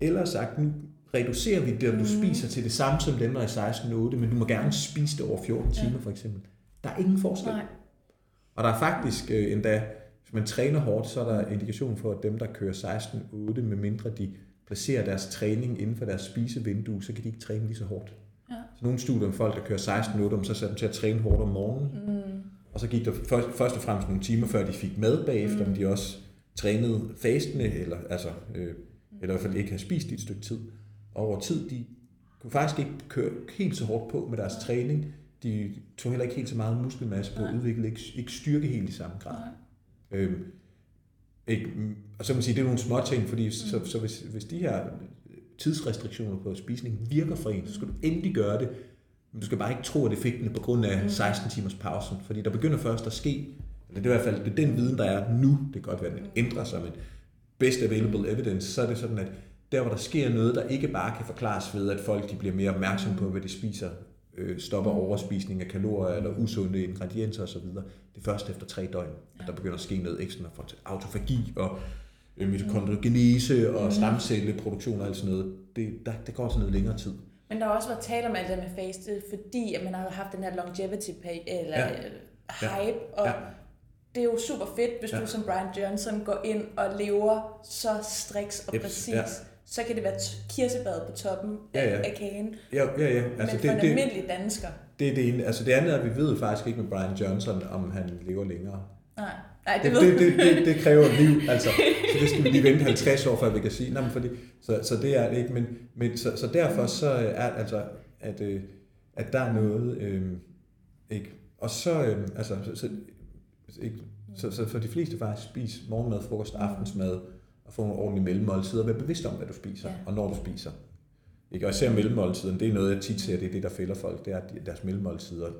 eller sagt, nu reducerer vi det, du Mm. spiser til det samme som dem, der er i 16-8, men du må gerne spise det over 14 timer for eksempel. Der er ingen forskel. Nej. Og der er faktisk øh, endda, hvis man træner hårdt, så er der indikation for, at dem, der kører 16-8, med mindre de placerer deres træning inden for deres spisevindue, så kan de ikke træne lige så hårdt. Ja. Så nogle studier om folk, der kører 16-8, så satte dem til at træne hårdt om morgenen. Mm. Og så gik der først, først og fremmest nogle timer, før de fik mad bagefter, mm. om de også trænede fastende, eller, altså, øh, eller i hvert fald ikke havde spist i et stykke tid. Og over tid, de kunne faktisk ikke køre helt så hårdt på med deres træning. De tog heller ikke helt så meget muskelmasse på at udvikle, ikke, ikke styrke helt i samme grad. Øhm, ikke, og så kan man sige, det er nogle små ting, fordi mm. så, så hvis, hvis de her tidsrestriktioner på spisning virker for en, så skal du endelig gøre det. Men du skal bare ikke tro, at effekten er på grund af 16 timers pausen, fordi der begynder først at ske, eller det er i hvert fald det er den viden, der er nu, det kan godt være, at den ændrer sig, men best available evidence, så er det sådan, at der hvor der sker noget, der ikke bare kan forklares ved, at folk de bliver mere opmærksomme på, hvad de spiser, øh, stopper overspisning af kalorier eller usunde ingredienser osv., det er først efter tre døgn, at der begynder at ske noget ekstra for autofagi og øh, mitokondriogenese og stamcelleproduktion og alt sådan noget. Det, der, det går sådan noget længere tid. Men der har også været tale om alt det med faste, fordi at man har haft den her longevity pay, eller ja. hype, ja. og ja. det er jo super fedt, hvis ja. du som Brian Johnson går ind og lever så striks og Eps, præcis. Ja så kan det være kirsebad på toppen ja, ja. af kagen. Ja, ja, ja. Altså, Men for det, en almindelig dansker. Det er det ene. Altså det andet er, at vi ved faktisk ikke med Brian Johnson, om han lever længere. Nej. Nej, det, det, det, det, det, kræver liv, altså. Så det skal vi lige vente 50 år, før vi kan sige. Nej, men fordi, så, så det er det ikke. Men, men så, så derfor så er altså, at, øh, at der er noget, øh, ikke? Og så, øh, altså, så, så, ikke? Så, så for de fleste faktisk spise morgenmad, frokost, aftensmad, og få nogle ordentlige mellemmåltider, og være bevidst om, hvad du spiser, ja. og når du spiser. Ikke? Og især mellemmåltiden, det er noget, jeg tit ser, det er det, der fælder folk, det er deres mellemmåltider.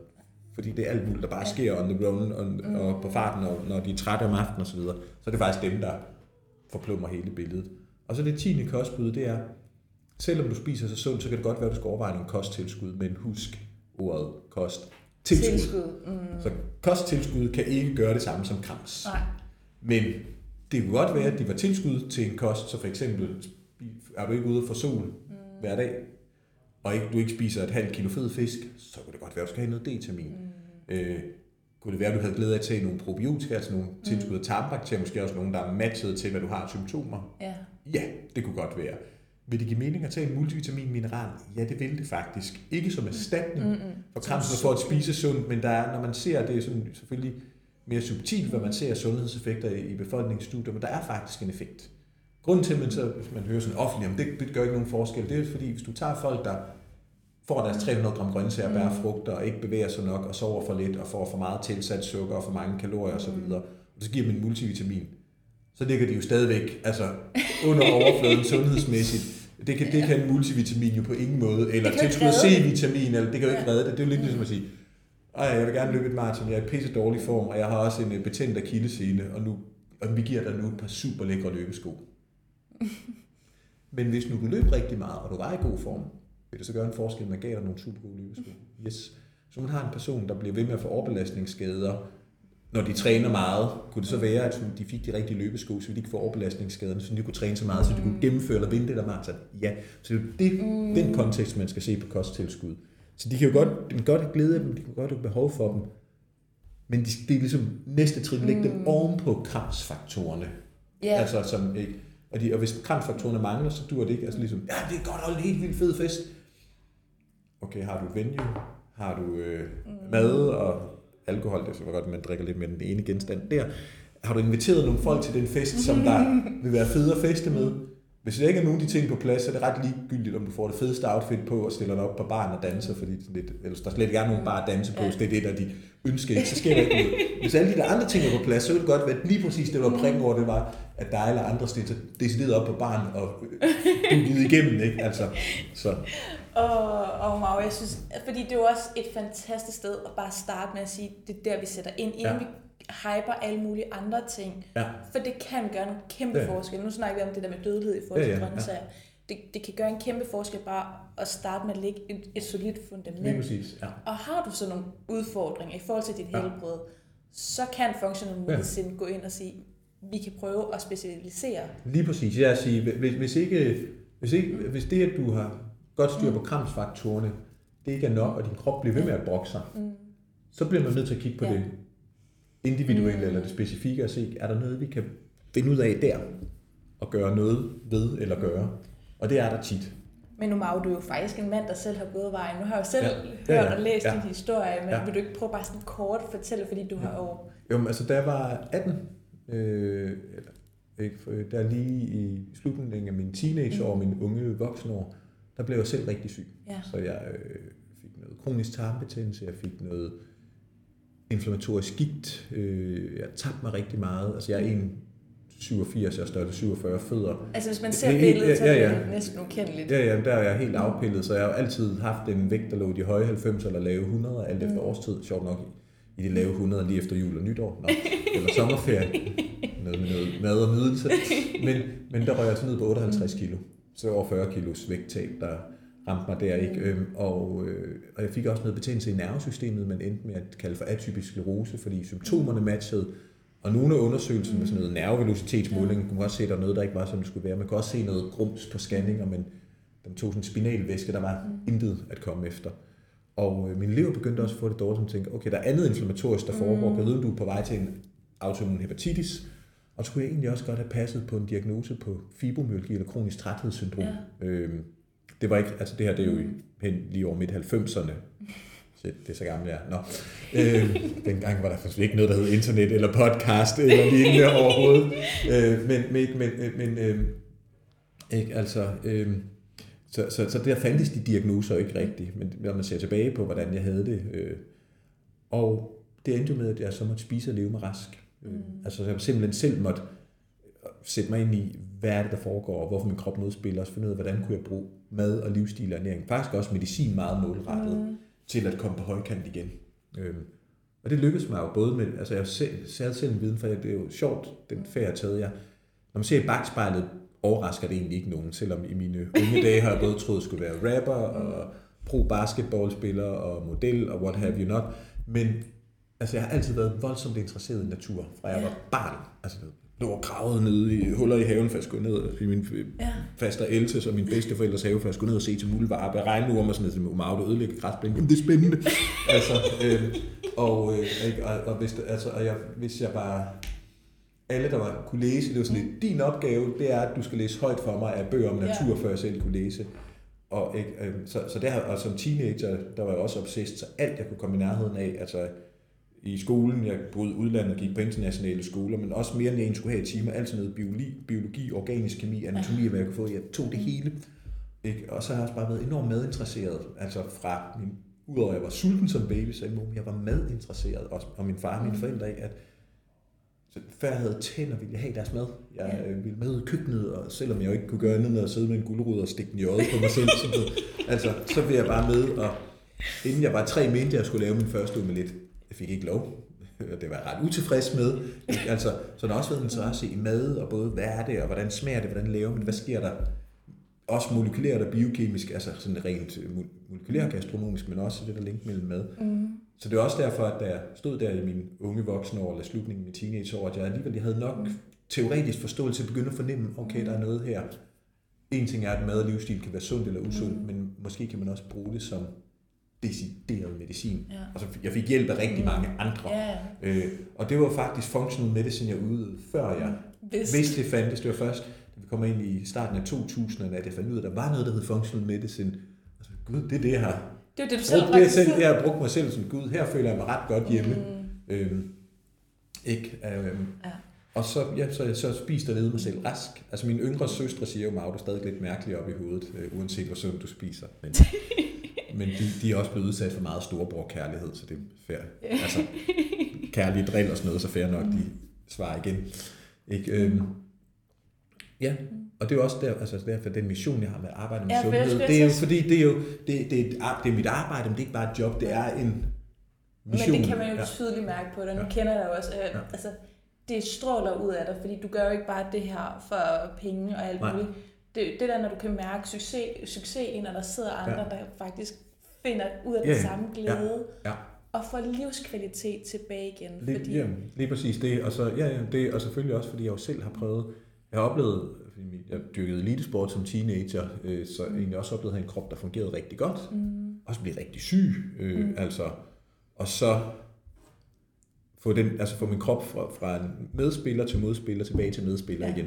Fordi det er alt muligt, der bare sker on the run, og, mm. og på farten, og når de er trætte om aftenen osv., så, så er det faktisk dem, der forplummer hele billedet. Og så det tiende kostbud, det er, selvom du spiser så sundt, så kan det godt være, at du skal overveje nogle kosttilskud, men husk ordet kost. Tilskud. tilskud. Mm. Så kosttilskud kan ikke gøre det samme som krams. Nej. Men det kunne godt være, at de var tilskud til en kost, så for eksempel er du ikke ude for sol mm. hver dag, og ikke, du ikke spiser et halvt kilo fed fisk, så kunne det godt være, at du skal have noget D-vitamin. Mm. Øh, kunne det være, at du havde glæde af at tage nogle probiotika, altså nogle mm. tilskud af tarmbakterier, måske også nogle, der er matchet til, hvad du har af symptomer? Ja. Ja, det kunne godt være. Vil det give mening at tage en multivitamin mineral? Ja, det vil det faktisk. Ikke som erstatning mm-hmm. for kramsen for at spise sundt, men der er, når man ser det sådan, selvfølgelig mere subtilt, hvad man ser af sundhedseffekter i befolkningsstudier, men der er faktisk en effekt. Grunden til, at man, så, hvis man hører sådan offentligt, om det, det gør ikke nogen forskel, det er fordi, hvis du tager folk, der får deres 300 gram grøntsager, bær, mm. frugter, og ikke bevæger sig nok, og sover for lidt, og får for meget tilsat sukker, og for mange kalorier osv., og så giver dem en multivitamin, så ligger de jo stadigvæk altså, under overfladen sundhedsmæssigt. Det kan, det kan en multivitamin jo på ingen måde, eller tilskud C-vitamin, eller det kan jo ikke redde det. Det er jo lidt ligesom at sige, ej, jeg vil gerne løbe et maraton, jeg er i pisse dårlig form, og jeg har også en øh, betændt akillescene, og, nu, og vi giver dig nu et par super lækre løbesko. Men hvis du kunne løbe rigtig meget, og du var i god form, vil det så gøre en forskel, man gav dig nogle super gode løbesko. Yes. Så man har en person, der bliver ved med at få overbelastningsskader, når de træner meget, kunne det så være, at de fik de rigtige løbesko, så de ikke få overbelastningsskaderne, så de kunne træne så meget, så de kunne gennemføre eller vinde det der maraton? Ja, så det er det, mm. den kontekst, man skal se på kosttilskud. Så de kan jo godt, de kan godt have glæde af dem, de kan godt have behov for dem. Men de, det er ligesom næste trin, lægge mm. dem oven på kramsfaktorerne. Yeah. Altså, som, ikke? Og, de, og hvis kramsfaktorerne mangler, så dur det ikke. Altså ligesom, ja, det er godt holde en helt vildt fed fest. Okay, har du venue? Har du øh, mm. mad og alkohol? Det er så godt, at man drikker lidt med den ene genstand der. Har du inviteret nogle folk til den fest, som der vil være fede at feste med? Hvis der ikke er nogen af de ting på plads, så er det ret ligegyldigt, om du får det fedeste outfit på og stiller dig op på baren og danser, fordi lidt, eller der slet ikke er nogen bar at danse på, ja. så det er det, der de ønsker så sker der ikke noget. Hvis alle de der andre ting er på plads, så vil det godt være, at lige præcis det, var prikken over, det var, at dig eller andre stiller decideret op på baren og du igennem, ikke? Altså, så. Og, og Mauro, jeg synes, fordi det er jo også et fantastisk sted at bare starte med at sige, det er der, vi sætter ind, inden ja. vi hyper alle mulige andre ting. Ja. For det kan gøre en kæmpe ja. forskel. Nu snakker vi om det der med dødelighed i forhold til ja, ja, grøntsager. Ja. Det, det kan gøre en kæmpe forskel bare at starte med at lægge et, et solidt fundament. Lige præcis, ja. Og har du så nogle udfordringer i forhold til dit ja. helbred, så kan functional medicine ja. gå ind og sige, vi kan prøve at specialisere. Lige præcis. Jeg sige, hvis, hvis, ikke, hvis, ikke, hvis det, at du har godt styr på mm. kramsfaktorerne, det ikke er nok, og din krop bliver ved med at brokke sig, mm. så bliver man nødt til at kigge på ja. det individuelle mm. eller det specifikke og se, er der noget, vi kan finde ud af der og gøre noget ved eller gøre. Og det er der tit. Men nu er du jo faktisk en mand, der selv har gået vejen. Nu har jeg jo selv ja. hørt ja, ja. og læst ja. din historie, men ja. vil du ikke prøve bare sådan kort at fortælle, fordi du ja. har jo... Jo, men altså da jeg var 18, øh, eller, ikke, der lige i slutningen af min teenageår, mm. min unge voksenår, der blev jeg selv rigtig syg. Ja. Så jeg øh, fik noget kronisk tarmbetændelse, jeg fik noget inflammatorisk gigt, øh, jeg tabte mig rigtig meget. Altså jeg er en 87, jeg størrelse 47 fødder. Altså hvis man ser det, billedet, så er det ja, ja. næsten ukendeligt. Ja, ja, der er jeg helt afpillet, så jeg har altid haft en vægt, der lå i de høje 90 eller lave 100, alt efter mm. årstid. Sjovt nok i de lave 100 lige efter jul og nytår, Nå, eller sommerferie, noget med noget mad og nydelse. Men, men der røg jeg så ned på 58 mm. kilo, så over 40 kilos vægttab, der ramte mig der. Ikke? Øhm, og, øh, og jeg fik også noget betændelse i nervesystemet, man endte med at kalde for atypisk sklerose, fordi symptomerne matchede og nogle af undersøgelserne med sådan noget nervevelocitetsmåling, kunne også se, at der var noget, der ikke var, som det skulle være. Man kunne også se noget grums på scanninger, men den tog sådan en spinalvæske, der var mm. intet at komme efter. Og øh, min lever begyndte også at få det dårligt, som tænkte, okay, der er andet inflammatorisk, der foregår. Mm. Jeg ved, du er på vej til en autoimmun hepatitis, og så skulle jeg egentlig også godt have passet på en diagnose på fibromyalgi eller kronisk træthedssyndrom. Ja. Øhm, det var ikke, altså det her det er jo hen lige over midt 90'erne, Shit, det er så gammelt, ja. Nå. Øh, dengang var der faktisk ikke noget, der hed internet eller podcast eller lignende overhovedet. Øh, men men, men, men øh, ikke, altså, øh, så, så, så der fandtes de diagnoser ikke rigtigt, men når man ser tilbage på, hvordan jeg havde det. Øh, og det endte jo med, at jeg så måtte spise og leve med rask. Øh, mm. Altså, så jeg simpelthen selv måtte sætte mig ind i, hvad er det, der foregår, og hvorfor min krop modspiller, og finde ud af, hvordan kunne jeg bruge mad og livsstil og ernæring. Faktisk også medicin meget målrettet. Mm til at komme på højkant igen. Øhm, og det lykkedes mig jo både med, altså jeg selv, selv en viden, for det er jo sjovt, den færd jeg taget jer. Når man ser i bagspejlet, overrasker det egentlig ikke nogen, selvom i mine unge dage har jeg både troet, at skulle være rapper og pro-basketballspiller og model og what have you not. Men altså, jeg har altid været voldsomt interesseret i natur, fra jeg var barn. Altså, lå og gravede nede i huller i haven, for at skulle ned i min ja. faster Eltes og min bedsteforældres have, for at skulle ned og se til muldvarpe, regnurm og sådan noget, med meget ødelægge græsplæne. Jamen, det er spændende. altså, øh, og, øh, og, og, hvis, det, altså, og jeg, hvis jeg bare alle, der var, kunne læse, det var sådan lidt, din opgave, det er, at du skal læse højt for mig af bøger om natur, ja. før jeg selv kunne læse. Og, ikke, øh, så, så der, og som teenager, der var jeg også obsessed, så alt jeg kunne komme i nærheden af, altså i skolen. Jeg boede udlandet og gik på internationale skoler, men også mere end jeg skulle have i timer. Altid noget biologi, biologi organisk kemi, anatomi, hvad jeg kunne få. Jeg tog det hele. Ikke? Og så har jeg også bare været enormt madinteresseret. Altså fra min, udover at jeg var sulten som baby, så jeg var madinteresseret. Også, og min far og mine mm. forældre, at så før jeg havde tænder, ville jeg have deres mad. Jeg ja. ville med i køkkenet, og selvom jeg jo ikke kunne gøre andet end at sidde med en guldrud og stikke den i øjet på mig selv, så, altså, så ville jeg bare med, og inden jeg var tre, mente jeg, at jeg skulle lave min første omelet. Jeg fik ikke lov. Det var jeg ret utilfreds med. Altså, så der har også været interesse i mad, og både hvad er det, og hvordan smager det, hvordan laver man hvad sker der? Også molekylært og biokemisk, altså sådan rent molekylær gastronomisk, men også det der link mellem mad. Mm. Så det er også derfor, at da jeg stod der i min unge voksne år, eller slutningen af min teenageår, at jeg alligevel havde nok teoretisk forståelse at begynde at fornemme, okay, der er noget her. En ting er, at mad og livsstil kan være sundt eller usundt, mm. men måske kan man også bruge det som decideret medicin. Ja. Altså, jeg fik hjælp af rigtig mm. mange andre. Ja. Øh, og det var faktisk functional medicine, jeg udøvede, før jeg Vist. vidste, det fandtes. Det var først, da vi kom ind i starten af 2000'erne, at jeg fandt ud af, at der var noget, der hed functional medicine. Altså, gud, det er det, jeg har det er det, du selv det, jeg, selv, jeg har brugt mig selv som Gud. Her føler jeg mig ret godt hjemme. Mm. Øhm, ikke? Øhm, ja. Og så, ja, så, så spiste jeg nede mig selv rask. Altså min yngre søstre siger jo, at du er stadig lidt mærkelig op i hovedet, øh, uanset hvor sundt du spiser. Men, men de, de er også blevet udsat for meget storebror kærlighed, så det er fair. Altså, kærlige drill og sådan noget, så fair nok, de svarer igen. Ikke? Øhm, ja, og det er jo også der, altså derfor den mission, jeg har med at arbejde med ja, sundhed. Det er jo fordi, det er jo det, det, det, det er mit arbejde, men det er ikke bare et job, det er en mission. Men det kan man jo ja. tydeligt mærke på dig. Nu ja. kender jeg jo også, at, ja. altså, det stråler ud af dig, fordi du gør jo ikke bare det her for penge og alt muligt det, det der, når du kan mærke succes, succes i, når der sidder andre, ja. der faktisk finder ud af den samme glæde, ja, ja. og får livskvalitet tilbage igen. Lige, fordi... ja, lige præcis det, og, så, ja, ja, det, og selvfølgelig også, fordi jeg jo selv har prøvet, jeg har oplevet, jeg dyrkede elitesport som teenager, øh, så jeg egentlig også oplevet at have en krop, der fungerede rigtig godt, mm. og så blev rigtig syg, øh, mm. altså, og så få, den, altså få min krop fra, fra en medspiller til modspiller tilbage til medspiller ja. igen.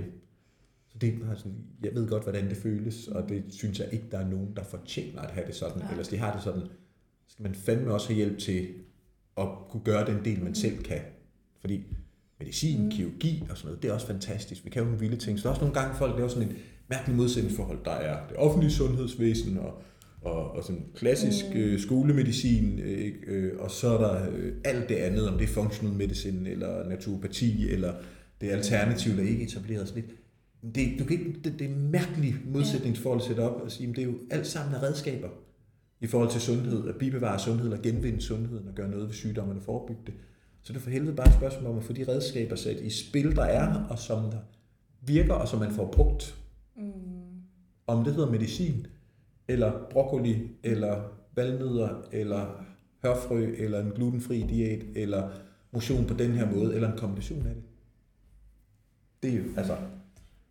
Det er sådan, jeg ved godt, hvordan det føles, og det synes jeg ikke, der er nogen, der fortjener at have det sådan. Ja. Ellers de har det sådan, skal man fandme også have hjælp til at kunne gøre den del, man mm. selv kan. Fordi medicin, mm. kirurgi og sådan noget, det er også fantastisk. Vi kan jo nogle vilde ting. Så der er også nogle gange folk, det er sådan et mærkeligt modsætningsforhold. Der er det offentlige sundhedsvæsen og, og, og sådan klassisk mm. øh, skolemedicin? Øh, og så er der øh, alt det andet, om det er functional medicine eller naturopati, eller det er alternativ, der ikke etableret. Sådan lidt. Det, du kan ikke, det, det er en mærkelig modsætningsforhold at sætte op og sige, at det er jo alt sammen af redskaber i forhold til sundhed, at bibevare sundhed og genvinde sundheden og gøre noget ved sygdommene og forebygge det. Så det er for helvede bare et spørgsmål om at få de redskaber sat i spil, der er, og som der virker, og som man får brugt. Mm. Om det hedder medicin, eller broccoli, eller valnødder, eller hørfrø, eller en glutenfri diæt, eller motion på den her måde, eller en kombination af det. Det er jo, altså,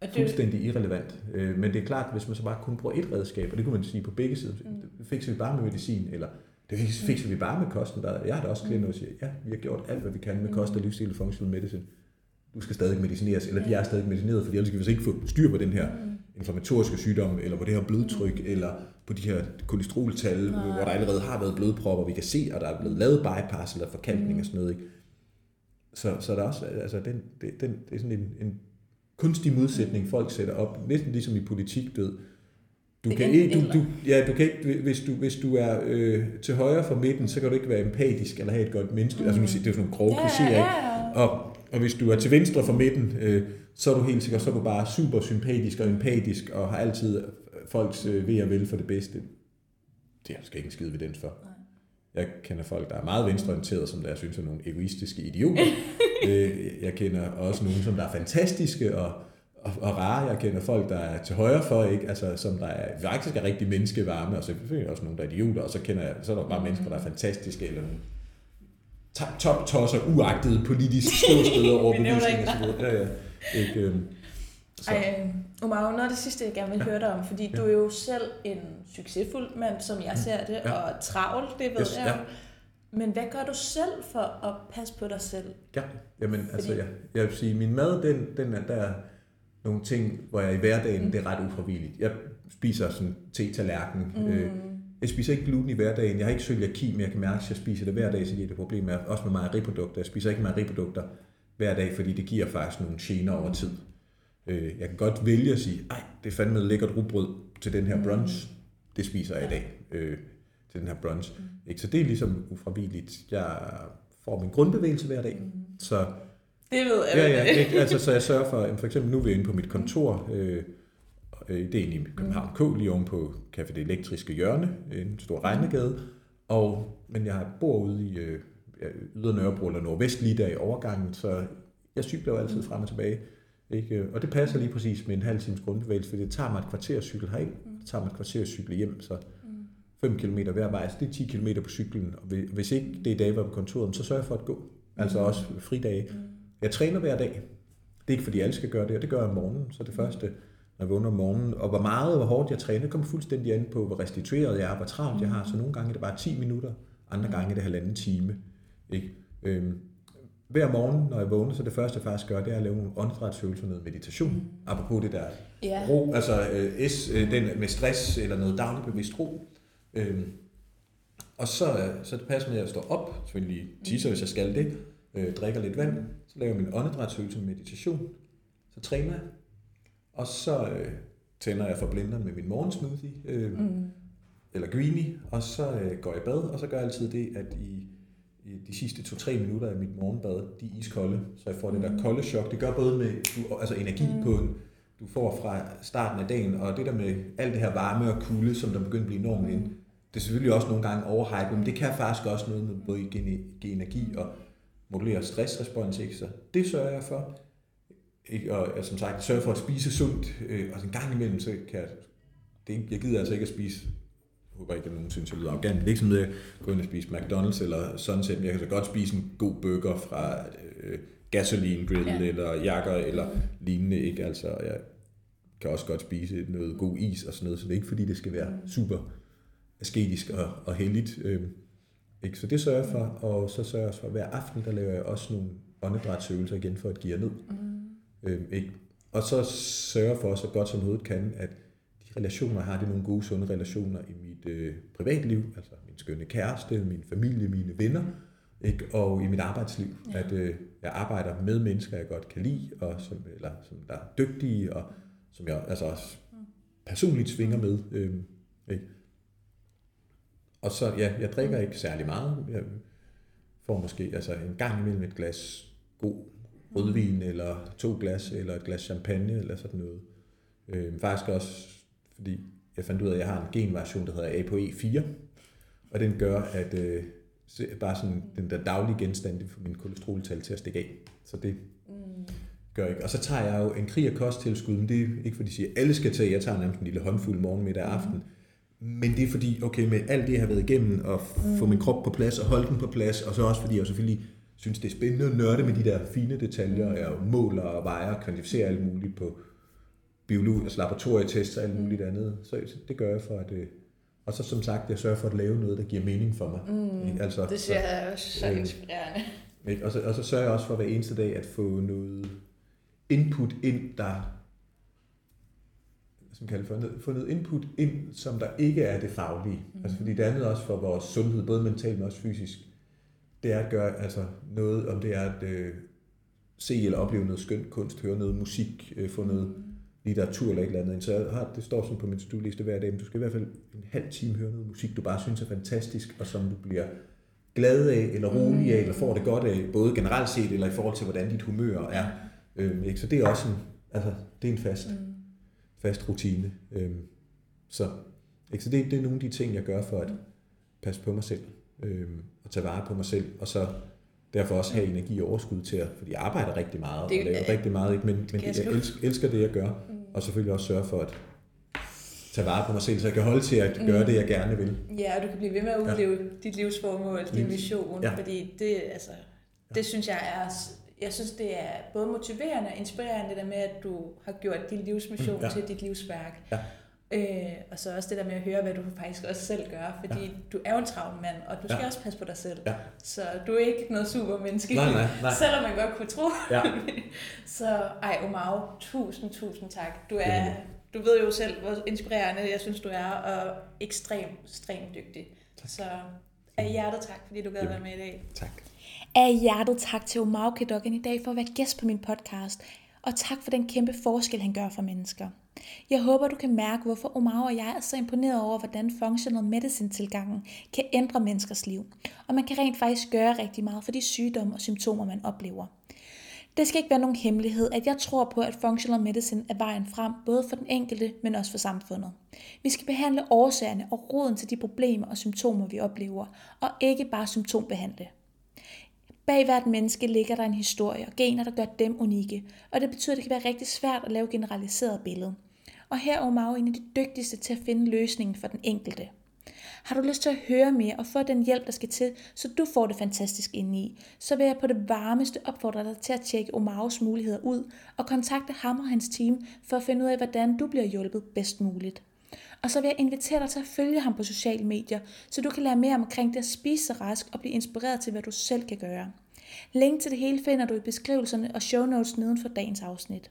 det... fuldstændig irrelevant. Øh, men det er klart, hvis man så bare kun bruger et redskab, og det kunne man sige på begge sider, mm. fikser vi bare med medicin, eller det fikser vi bare med kosten. Der, jeg har da også klienter, der siger, ja, vi har gjort alt, hvad vi kan med kost og livsstil og functional medicine. Du skal stadig medicineres, eller de er stadig medicineret, for ellers kan vi ikke få styr på den her inflammatoriske sygdom, eller på det her blodtryk, eller på de her kolesteroltal, Nej. hvor der allerede har været blodpropper, vi kan se, og der er blevet lavet bypass eller forkantning mm. og sådan noget. Ikke? Så, så der er også, altså den, den, det er sådan en, en kunstig modsætning, folk sætter op, næsten ligesom i politik, død. Du kan, ikke, du, du, ja, du kan ikke, hvis du, hvis du er øh, til højre for midten, så kan du ikke være empatisk eller have et godt menneske. Mm. Altså, det er sådan nogle grove ja, ja, ja. Og, og hvis du er til venstre for midten, øh, så er du helt sikkert, så er du bare super sympatisk og empatisk, og har altid folks øh, ved og vel for det bedste. Det er skal ikke en skid ved den for. Jeg kender folk, der er meget venstreorienterede, som der synes er nogle egoistiske idioter. Øh, jeg kender også nogen, som der er fantastiske og, og, og rare. Jeg kender folk, der er til højre for, ikke? Altså, som der er, faktisk er rigtig menneskevarme, og så er også nogle, der er idioter, og så, kender jeg, så er der bare mennesker, der er fantastiske, eller nogle top-tosser, uagtede politisk ståsteder over bevisning og Ja, ja. Ikke, øhm, så. Ej, Omar, noget af det sidste, jeg gerne vil ja. høre dig om, fordi ja. du er jo selv en succesfuld mand, som jeg ser det, ja. og travl, det ved yes, jeg ja. Men hvad gør du selv for at passe på dig selv? Ja, jamen Fordi... altså, jeg, jeg vil sige, min mad, den, den er, der er nogle ting, hvor jeg i hverdagen, mm. det er ret ufravilligt. Jeg spiser sådan te-tallerken. Mm. Øh, jeg spiser ikke gluten i hverdagen. Jeg har ikke cøliaki, men jeg kan mærke, at jeg spiser det hver dag, så det er det problem. også med mejeriprodukter. Jeg spiser ikke mejeriprodukter hver dag, fordi det giver faktisk nogle gener over tid. Øh, jeg kan godt vælge at sige, ej, det er fandme lækkert rugbrød til den her mm. brunch. Det spiser jeg i dag øh, til den her brunch. Mm. Ikke? Så det er ligesom ufravilligt. Jeg får min grundbevægelse hver dag. Mm. Så, det ved jeg. Ja, ja, ikke? Altså, så jeg sørger for, for eksempel nu er vi inde på mit kontor, øh, øh, det er i København K, lige oven på Café Det Elektriske Hjørne, en stor regnegade. Og, men jeg bor ude i øh, Yder Nørrebro eller Nordvest lige der i overgangen, så jeg cykler jo altid frem og tilbage. Ikke? Og det passer lige præcis med en halv times grundbevægelse, for det tager mig et kvarter at cykle herind, det tager mig et kvarter at cykle hjem, så 5 km hver vej, så det er 10 km på cyklen. Og hvis ikke det er dage, hvor på kontoret, så sørger jeg for at gå. Altså også fridage. Jeg træner hver dag. Det er ikke fordi alle skal gøre det, og det gør jeg om morgenen. Så det første, når jeg vågner om morgenen, og hvor meget og hvor hårdt jeg træner, kommer fuldstændig an på, hvor restitueret jeg er, hvor travlt jeg har. Så nogle gange er det bare 10 minutter, andre gange er det halvanden time. Ikke? Øhm, hver morgen, når jeg vågner, så det første, jeg faktisk gør, det er at lave nogle åndedrætsøvelser, noget meditation. Mm. Apropos det der ja. ro, altså øh, S, øh, den med stress eller noget dagligt bevidst ro. Øhm, og så, så det passer med, at jeg står op, selvfølgelig tisser, hvis jeg skal det, øh, drikker lidt vand, så laver jeg min åndedrætsøvelse meditation, så træner jeg, og så øh, tænder jeg for blenderen med min morgensmoothie, øh, mm. eller greenie, og så øh, går jeg i bad, og så gør jeg altid det, at i de sidste 2-3 minutter af mit morgenbad, de er iskolde, så jeg får det der mm. kolde chok. Det gør både med du, altså energi mm. på en, du får fra starten af dagen, og det der med alt det her varme og kulde, som der begynder at blive enormt ind, det er selvfølgelig også nogle gange overhype, men det kan faktisk også noget med både give energi og modulere stressrespons, ikke? Så det sørger jeg for. Ikke? Og jeg, som sagt, sørger for at spise sundt, øh, og en gang imellem, så kan jeg, det, jeg gider altså ikke at spise håber ikke, at nogen synes, jeg lyder arrogant. Det er ikke sådan, at jeg går ind og spise McDonald's eller Sunset, men jeg kan så godt spise en god burger fra øh, Gasoline Grill ja. eller Jakker eller lignende. Ikke? Altså, jeg kan også godt spise noget god is og sådan noget, så det er ikke fordi, det skal være super asketisk og, og heldigt. Øh, Ikke? Så det sørger jeg for, og så sørger jeg for, at hver aften, der laver jeg også nogle åndedrætsøvelser igen for at give ned. Mm. Øhm, ikke? Og så sørger for så godt som hovedet kan, at relationer, har, det nogle gode, sunde relationer i mit øh, privatliv, altså min skønne kæreste, min familie, mine venner, ikke? og i mit arbejdsliv. Ja. At øh, jeg arbejder med mennesker, jeg godt kan lide, og som, eller som der er dygtige, og som jeg altså også personligt svinger med. Øh, ikke? Og så, ja, jeg drikker ikke særlig meget. Jeg får måske altså en gang imellem et glas god rødvin, eller to glas, eller et glas champagne, eller sådan noget. Øh, faktisk også, fordi jeg fandt ud af, at jeg har en genvariation, der hedder ApoE4, og den gør, at øh, bare sådan den der daglige genstand, for min kolesteroltal til at stikke af. Så det mm. gør ikke. Og så tager jeg jo en krig af kosttilskud, men det er ikke fordi, de siger, at alle skal tage. Jeg tager nærmest en lille håndfuld morgen, middag og aften. Mm. Men det er fordi, okay, med alt det, jeg har været igennem, og mm. få min krop på plads, og holde den på plads, og så også fordi jeg selvfølgelig synes, det er spændende at nørde med de der fine detaljer, mm. jeg måler og vejer, kvantificerer alt muligt på biologi, altså laboratorietest og alt muligt andet. Så det gør jeg for, at, øh, og så som sagt, jeg sørger for at lave noget, der giver mening for mig. Mm, altså, det synes jeg også så øh, inspirerende. Ikke? Og, så, og så sørger jeg også for hver eneste dag at få noget input ind, der som kalder for, få noget input ind, som der ikke er det faglige. Mm. Altså fordi det andet også for vores sundhed, både mentalt, men også fysisk, det er at gøre altså noget, om det er at øh, se eller opleve noget skønt kunst, høre noget musik, øh, få noget mm litteratur eller et eller andet. Så jeg har, det står sådan på min studieliste hver dag, men du skal i hvert fald en halv time høre noget musik, du bare synes er fantastisk, og som du bliver glad af, eller rolig af, eller får det godt af, både generelt set, eller i forhold til, hvordan dit humør er. Øhm, ikke? Så det er også en, altså, det er en fast, mm. fast rutine. Øhm, så ikke? så det, det er nogle af de ting, jeg gør for at passe på mig selv, øhm, og tage vare på mig selv, og så derfor også have energi og overskud til at, fordi jeg arbejder rigtig meget, det, og laver rigtig meget, ikke? men, men jeg elsker, elsker det, jeg gør, mm. Og selvfølgelig også sørge for at tage vare på mig selv, så jeg kan holde til at gøre mm. det, jeg gerne vil. Ja, og du kan blive ved med at udleve ja. dit livsformål, din mission, ja. fordi det, altså, det ja. synes jeg er jeg synes, det er både motiverende og inspirerende, det der med, at du har gjort din livsmission mm, ja. til dit livsværk. Ja. Øh, og så også det der med at høre, hvad du faktisk også selv gør, fordi ja. du er jo en travl mand, og du skal ja. også passe på dig selv. Ja. Så du er ikke noget supermenneske, nej, nej, nej. selvom man godt kunne tro. Ja. så ej, Omar, tusind, tusind tak. Du er, ja. du ved jo selv, hvor inspirerende jeg synes, du er, og ekstremt, ekstremt dygtig. Tak. Så af hjertet tak, fordi du gad være med i dag. Tak. Af hjertet tak til Omar Kedokken i dag for at være gæst på min podcast, og tak for den kæmpe forskel, han gør for mennesker. Jeg håber, du kan mærke, hvorfor Omar og jeg er så imponeret over, hvordan functional medicine-tilgangen kan ændre menneskers liv. Og man kan rent faktisk gøre rigtig meget for de sygdomme og symptomer, man oplever. Det skal ikke være nogen hemmelighed, at jeg tror på, at functional medicine er vejen frem, både for den enkelte, men også for samfundet. Vi skal behandle årsagerne og roden til de problemer og symptomer, vi oplever, og ikke bare symptombehandle. Bag hvert menneske ligger der en historie og gener, der gør dem unikke, og det betyder, at det kan være rigtig svært at lave generaliseret billede. Og her er Omar en af de dygtigste til at finde løsningen for den enkelte. Har du lyst til at høre mere og få den hjælp, der skal til, så du får det fantastisk indeni, så vil jeg på det varmeste opfordre dig til at tjekke Omaros muligheder ud og kontakte ham og hans team for at finde ud af, hvordan du bliver hjulpet bedst muligt. Og så vil jeg invitere dig til at følge ham på sociale medier, så du kan lære mere omkring det at spise rask og blive inspireret til, hvad du selv kan gøre. Link til det hele finder du i beskrivelserne og show notes neden for dagens afsnit.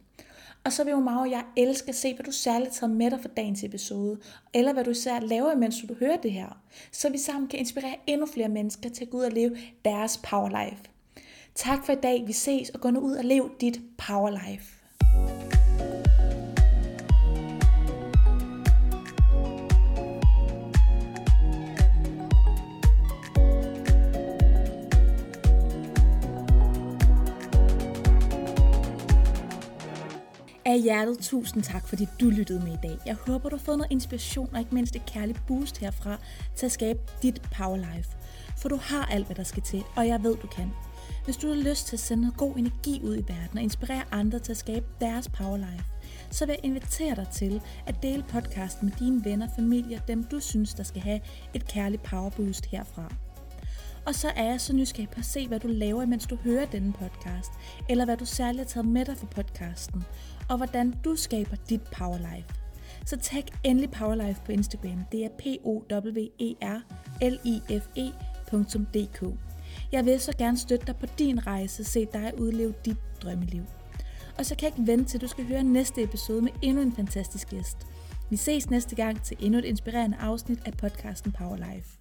Og så vil Omar og jeg elske at se, hvad du særligt tager med dig for dagens episode, eller hvad du især laver, mens du hører det her, så vi sammen kan inspirere endnu flere mennesker til at gå ud og leve deres power life. Tak for i dag. Vi ses og gå nu ud og lev dit power life. Af hjertet tusind tak, fordi du lyttede med i dag. Jeg håber, du har fået noget inspiration og ikke mindst et kærligt boost herfra til at skabe dit power life. For du har alt, hvad der skal til, og jeg ved, du kan. Hvis du har lyst til at sende noget god energi ud i verden og inspirere andre til at skabe deres power life, så vil jeg invitere dig til at dele podcasten med dine venner, familie dem du synes, der skal have et kærligt power boost herfra. Og så er jeg så nysgerrig på at se, hvad du laver, mens du hører denne podcast, eller hvad du særligt har taget med dig fra podcasten, og hvordan du skaber dit powerlife. Så tag endelig Powerlife på Instagram. Det er p o w e r l i f e .dk. Jeg vil så gerne støtte dig på din rejse, se dig udleve dit drømmeliv. Og så kan jeg ikke vente til, du skal høre næste episode med endnu en fantastisk gæst. Vi ses næste gang til endnu et inspirerende afsnit af podcasten Power Life.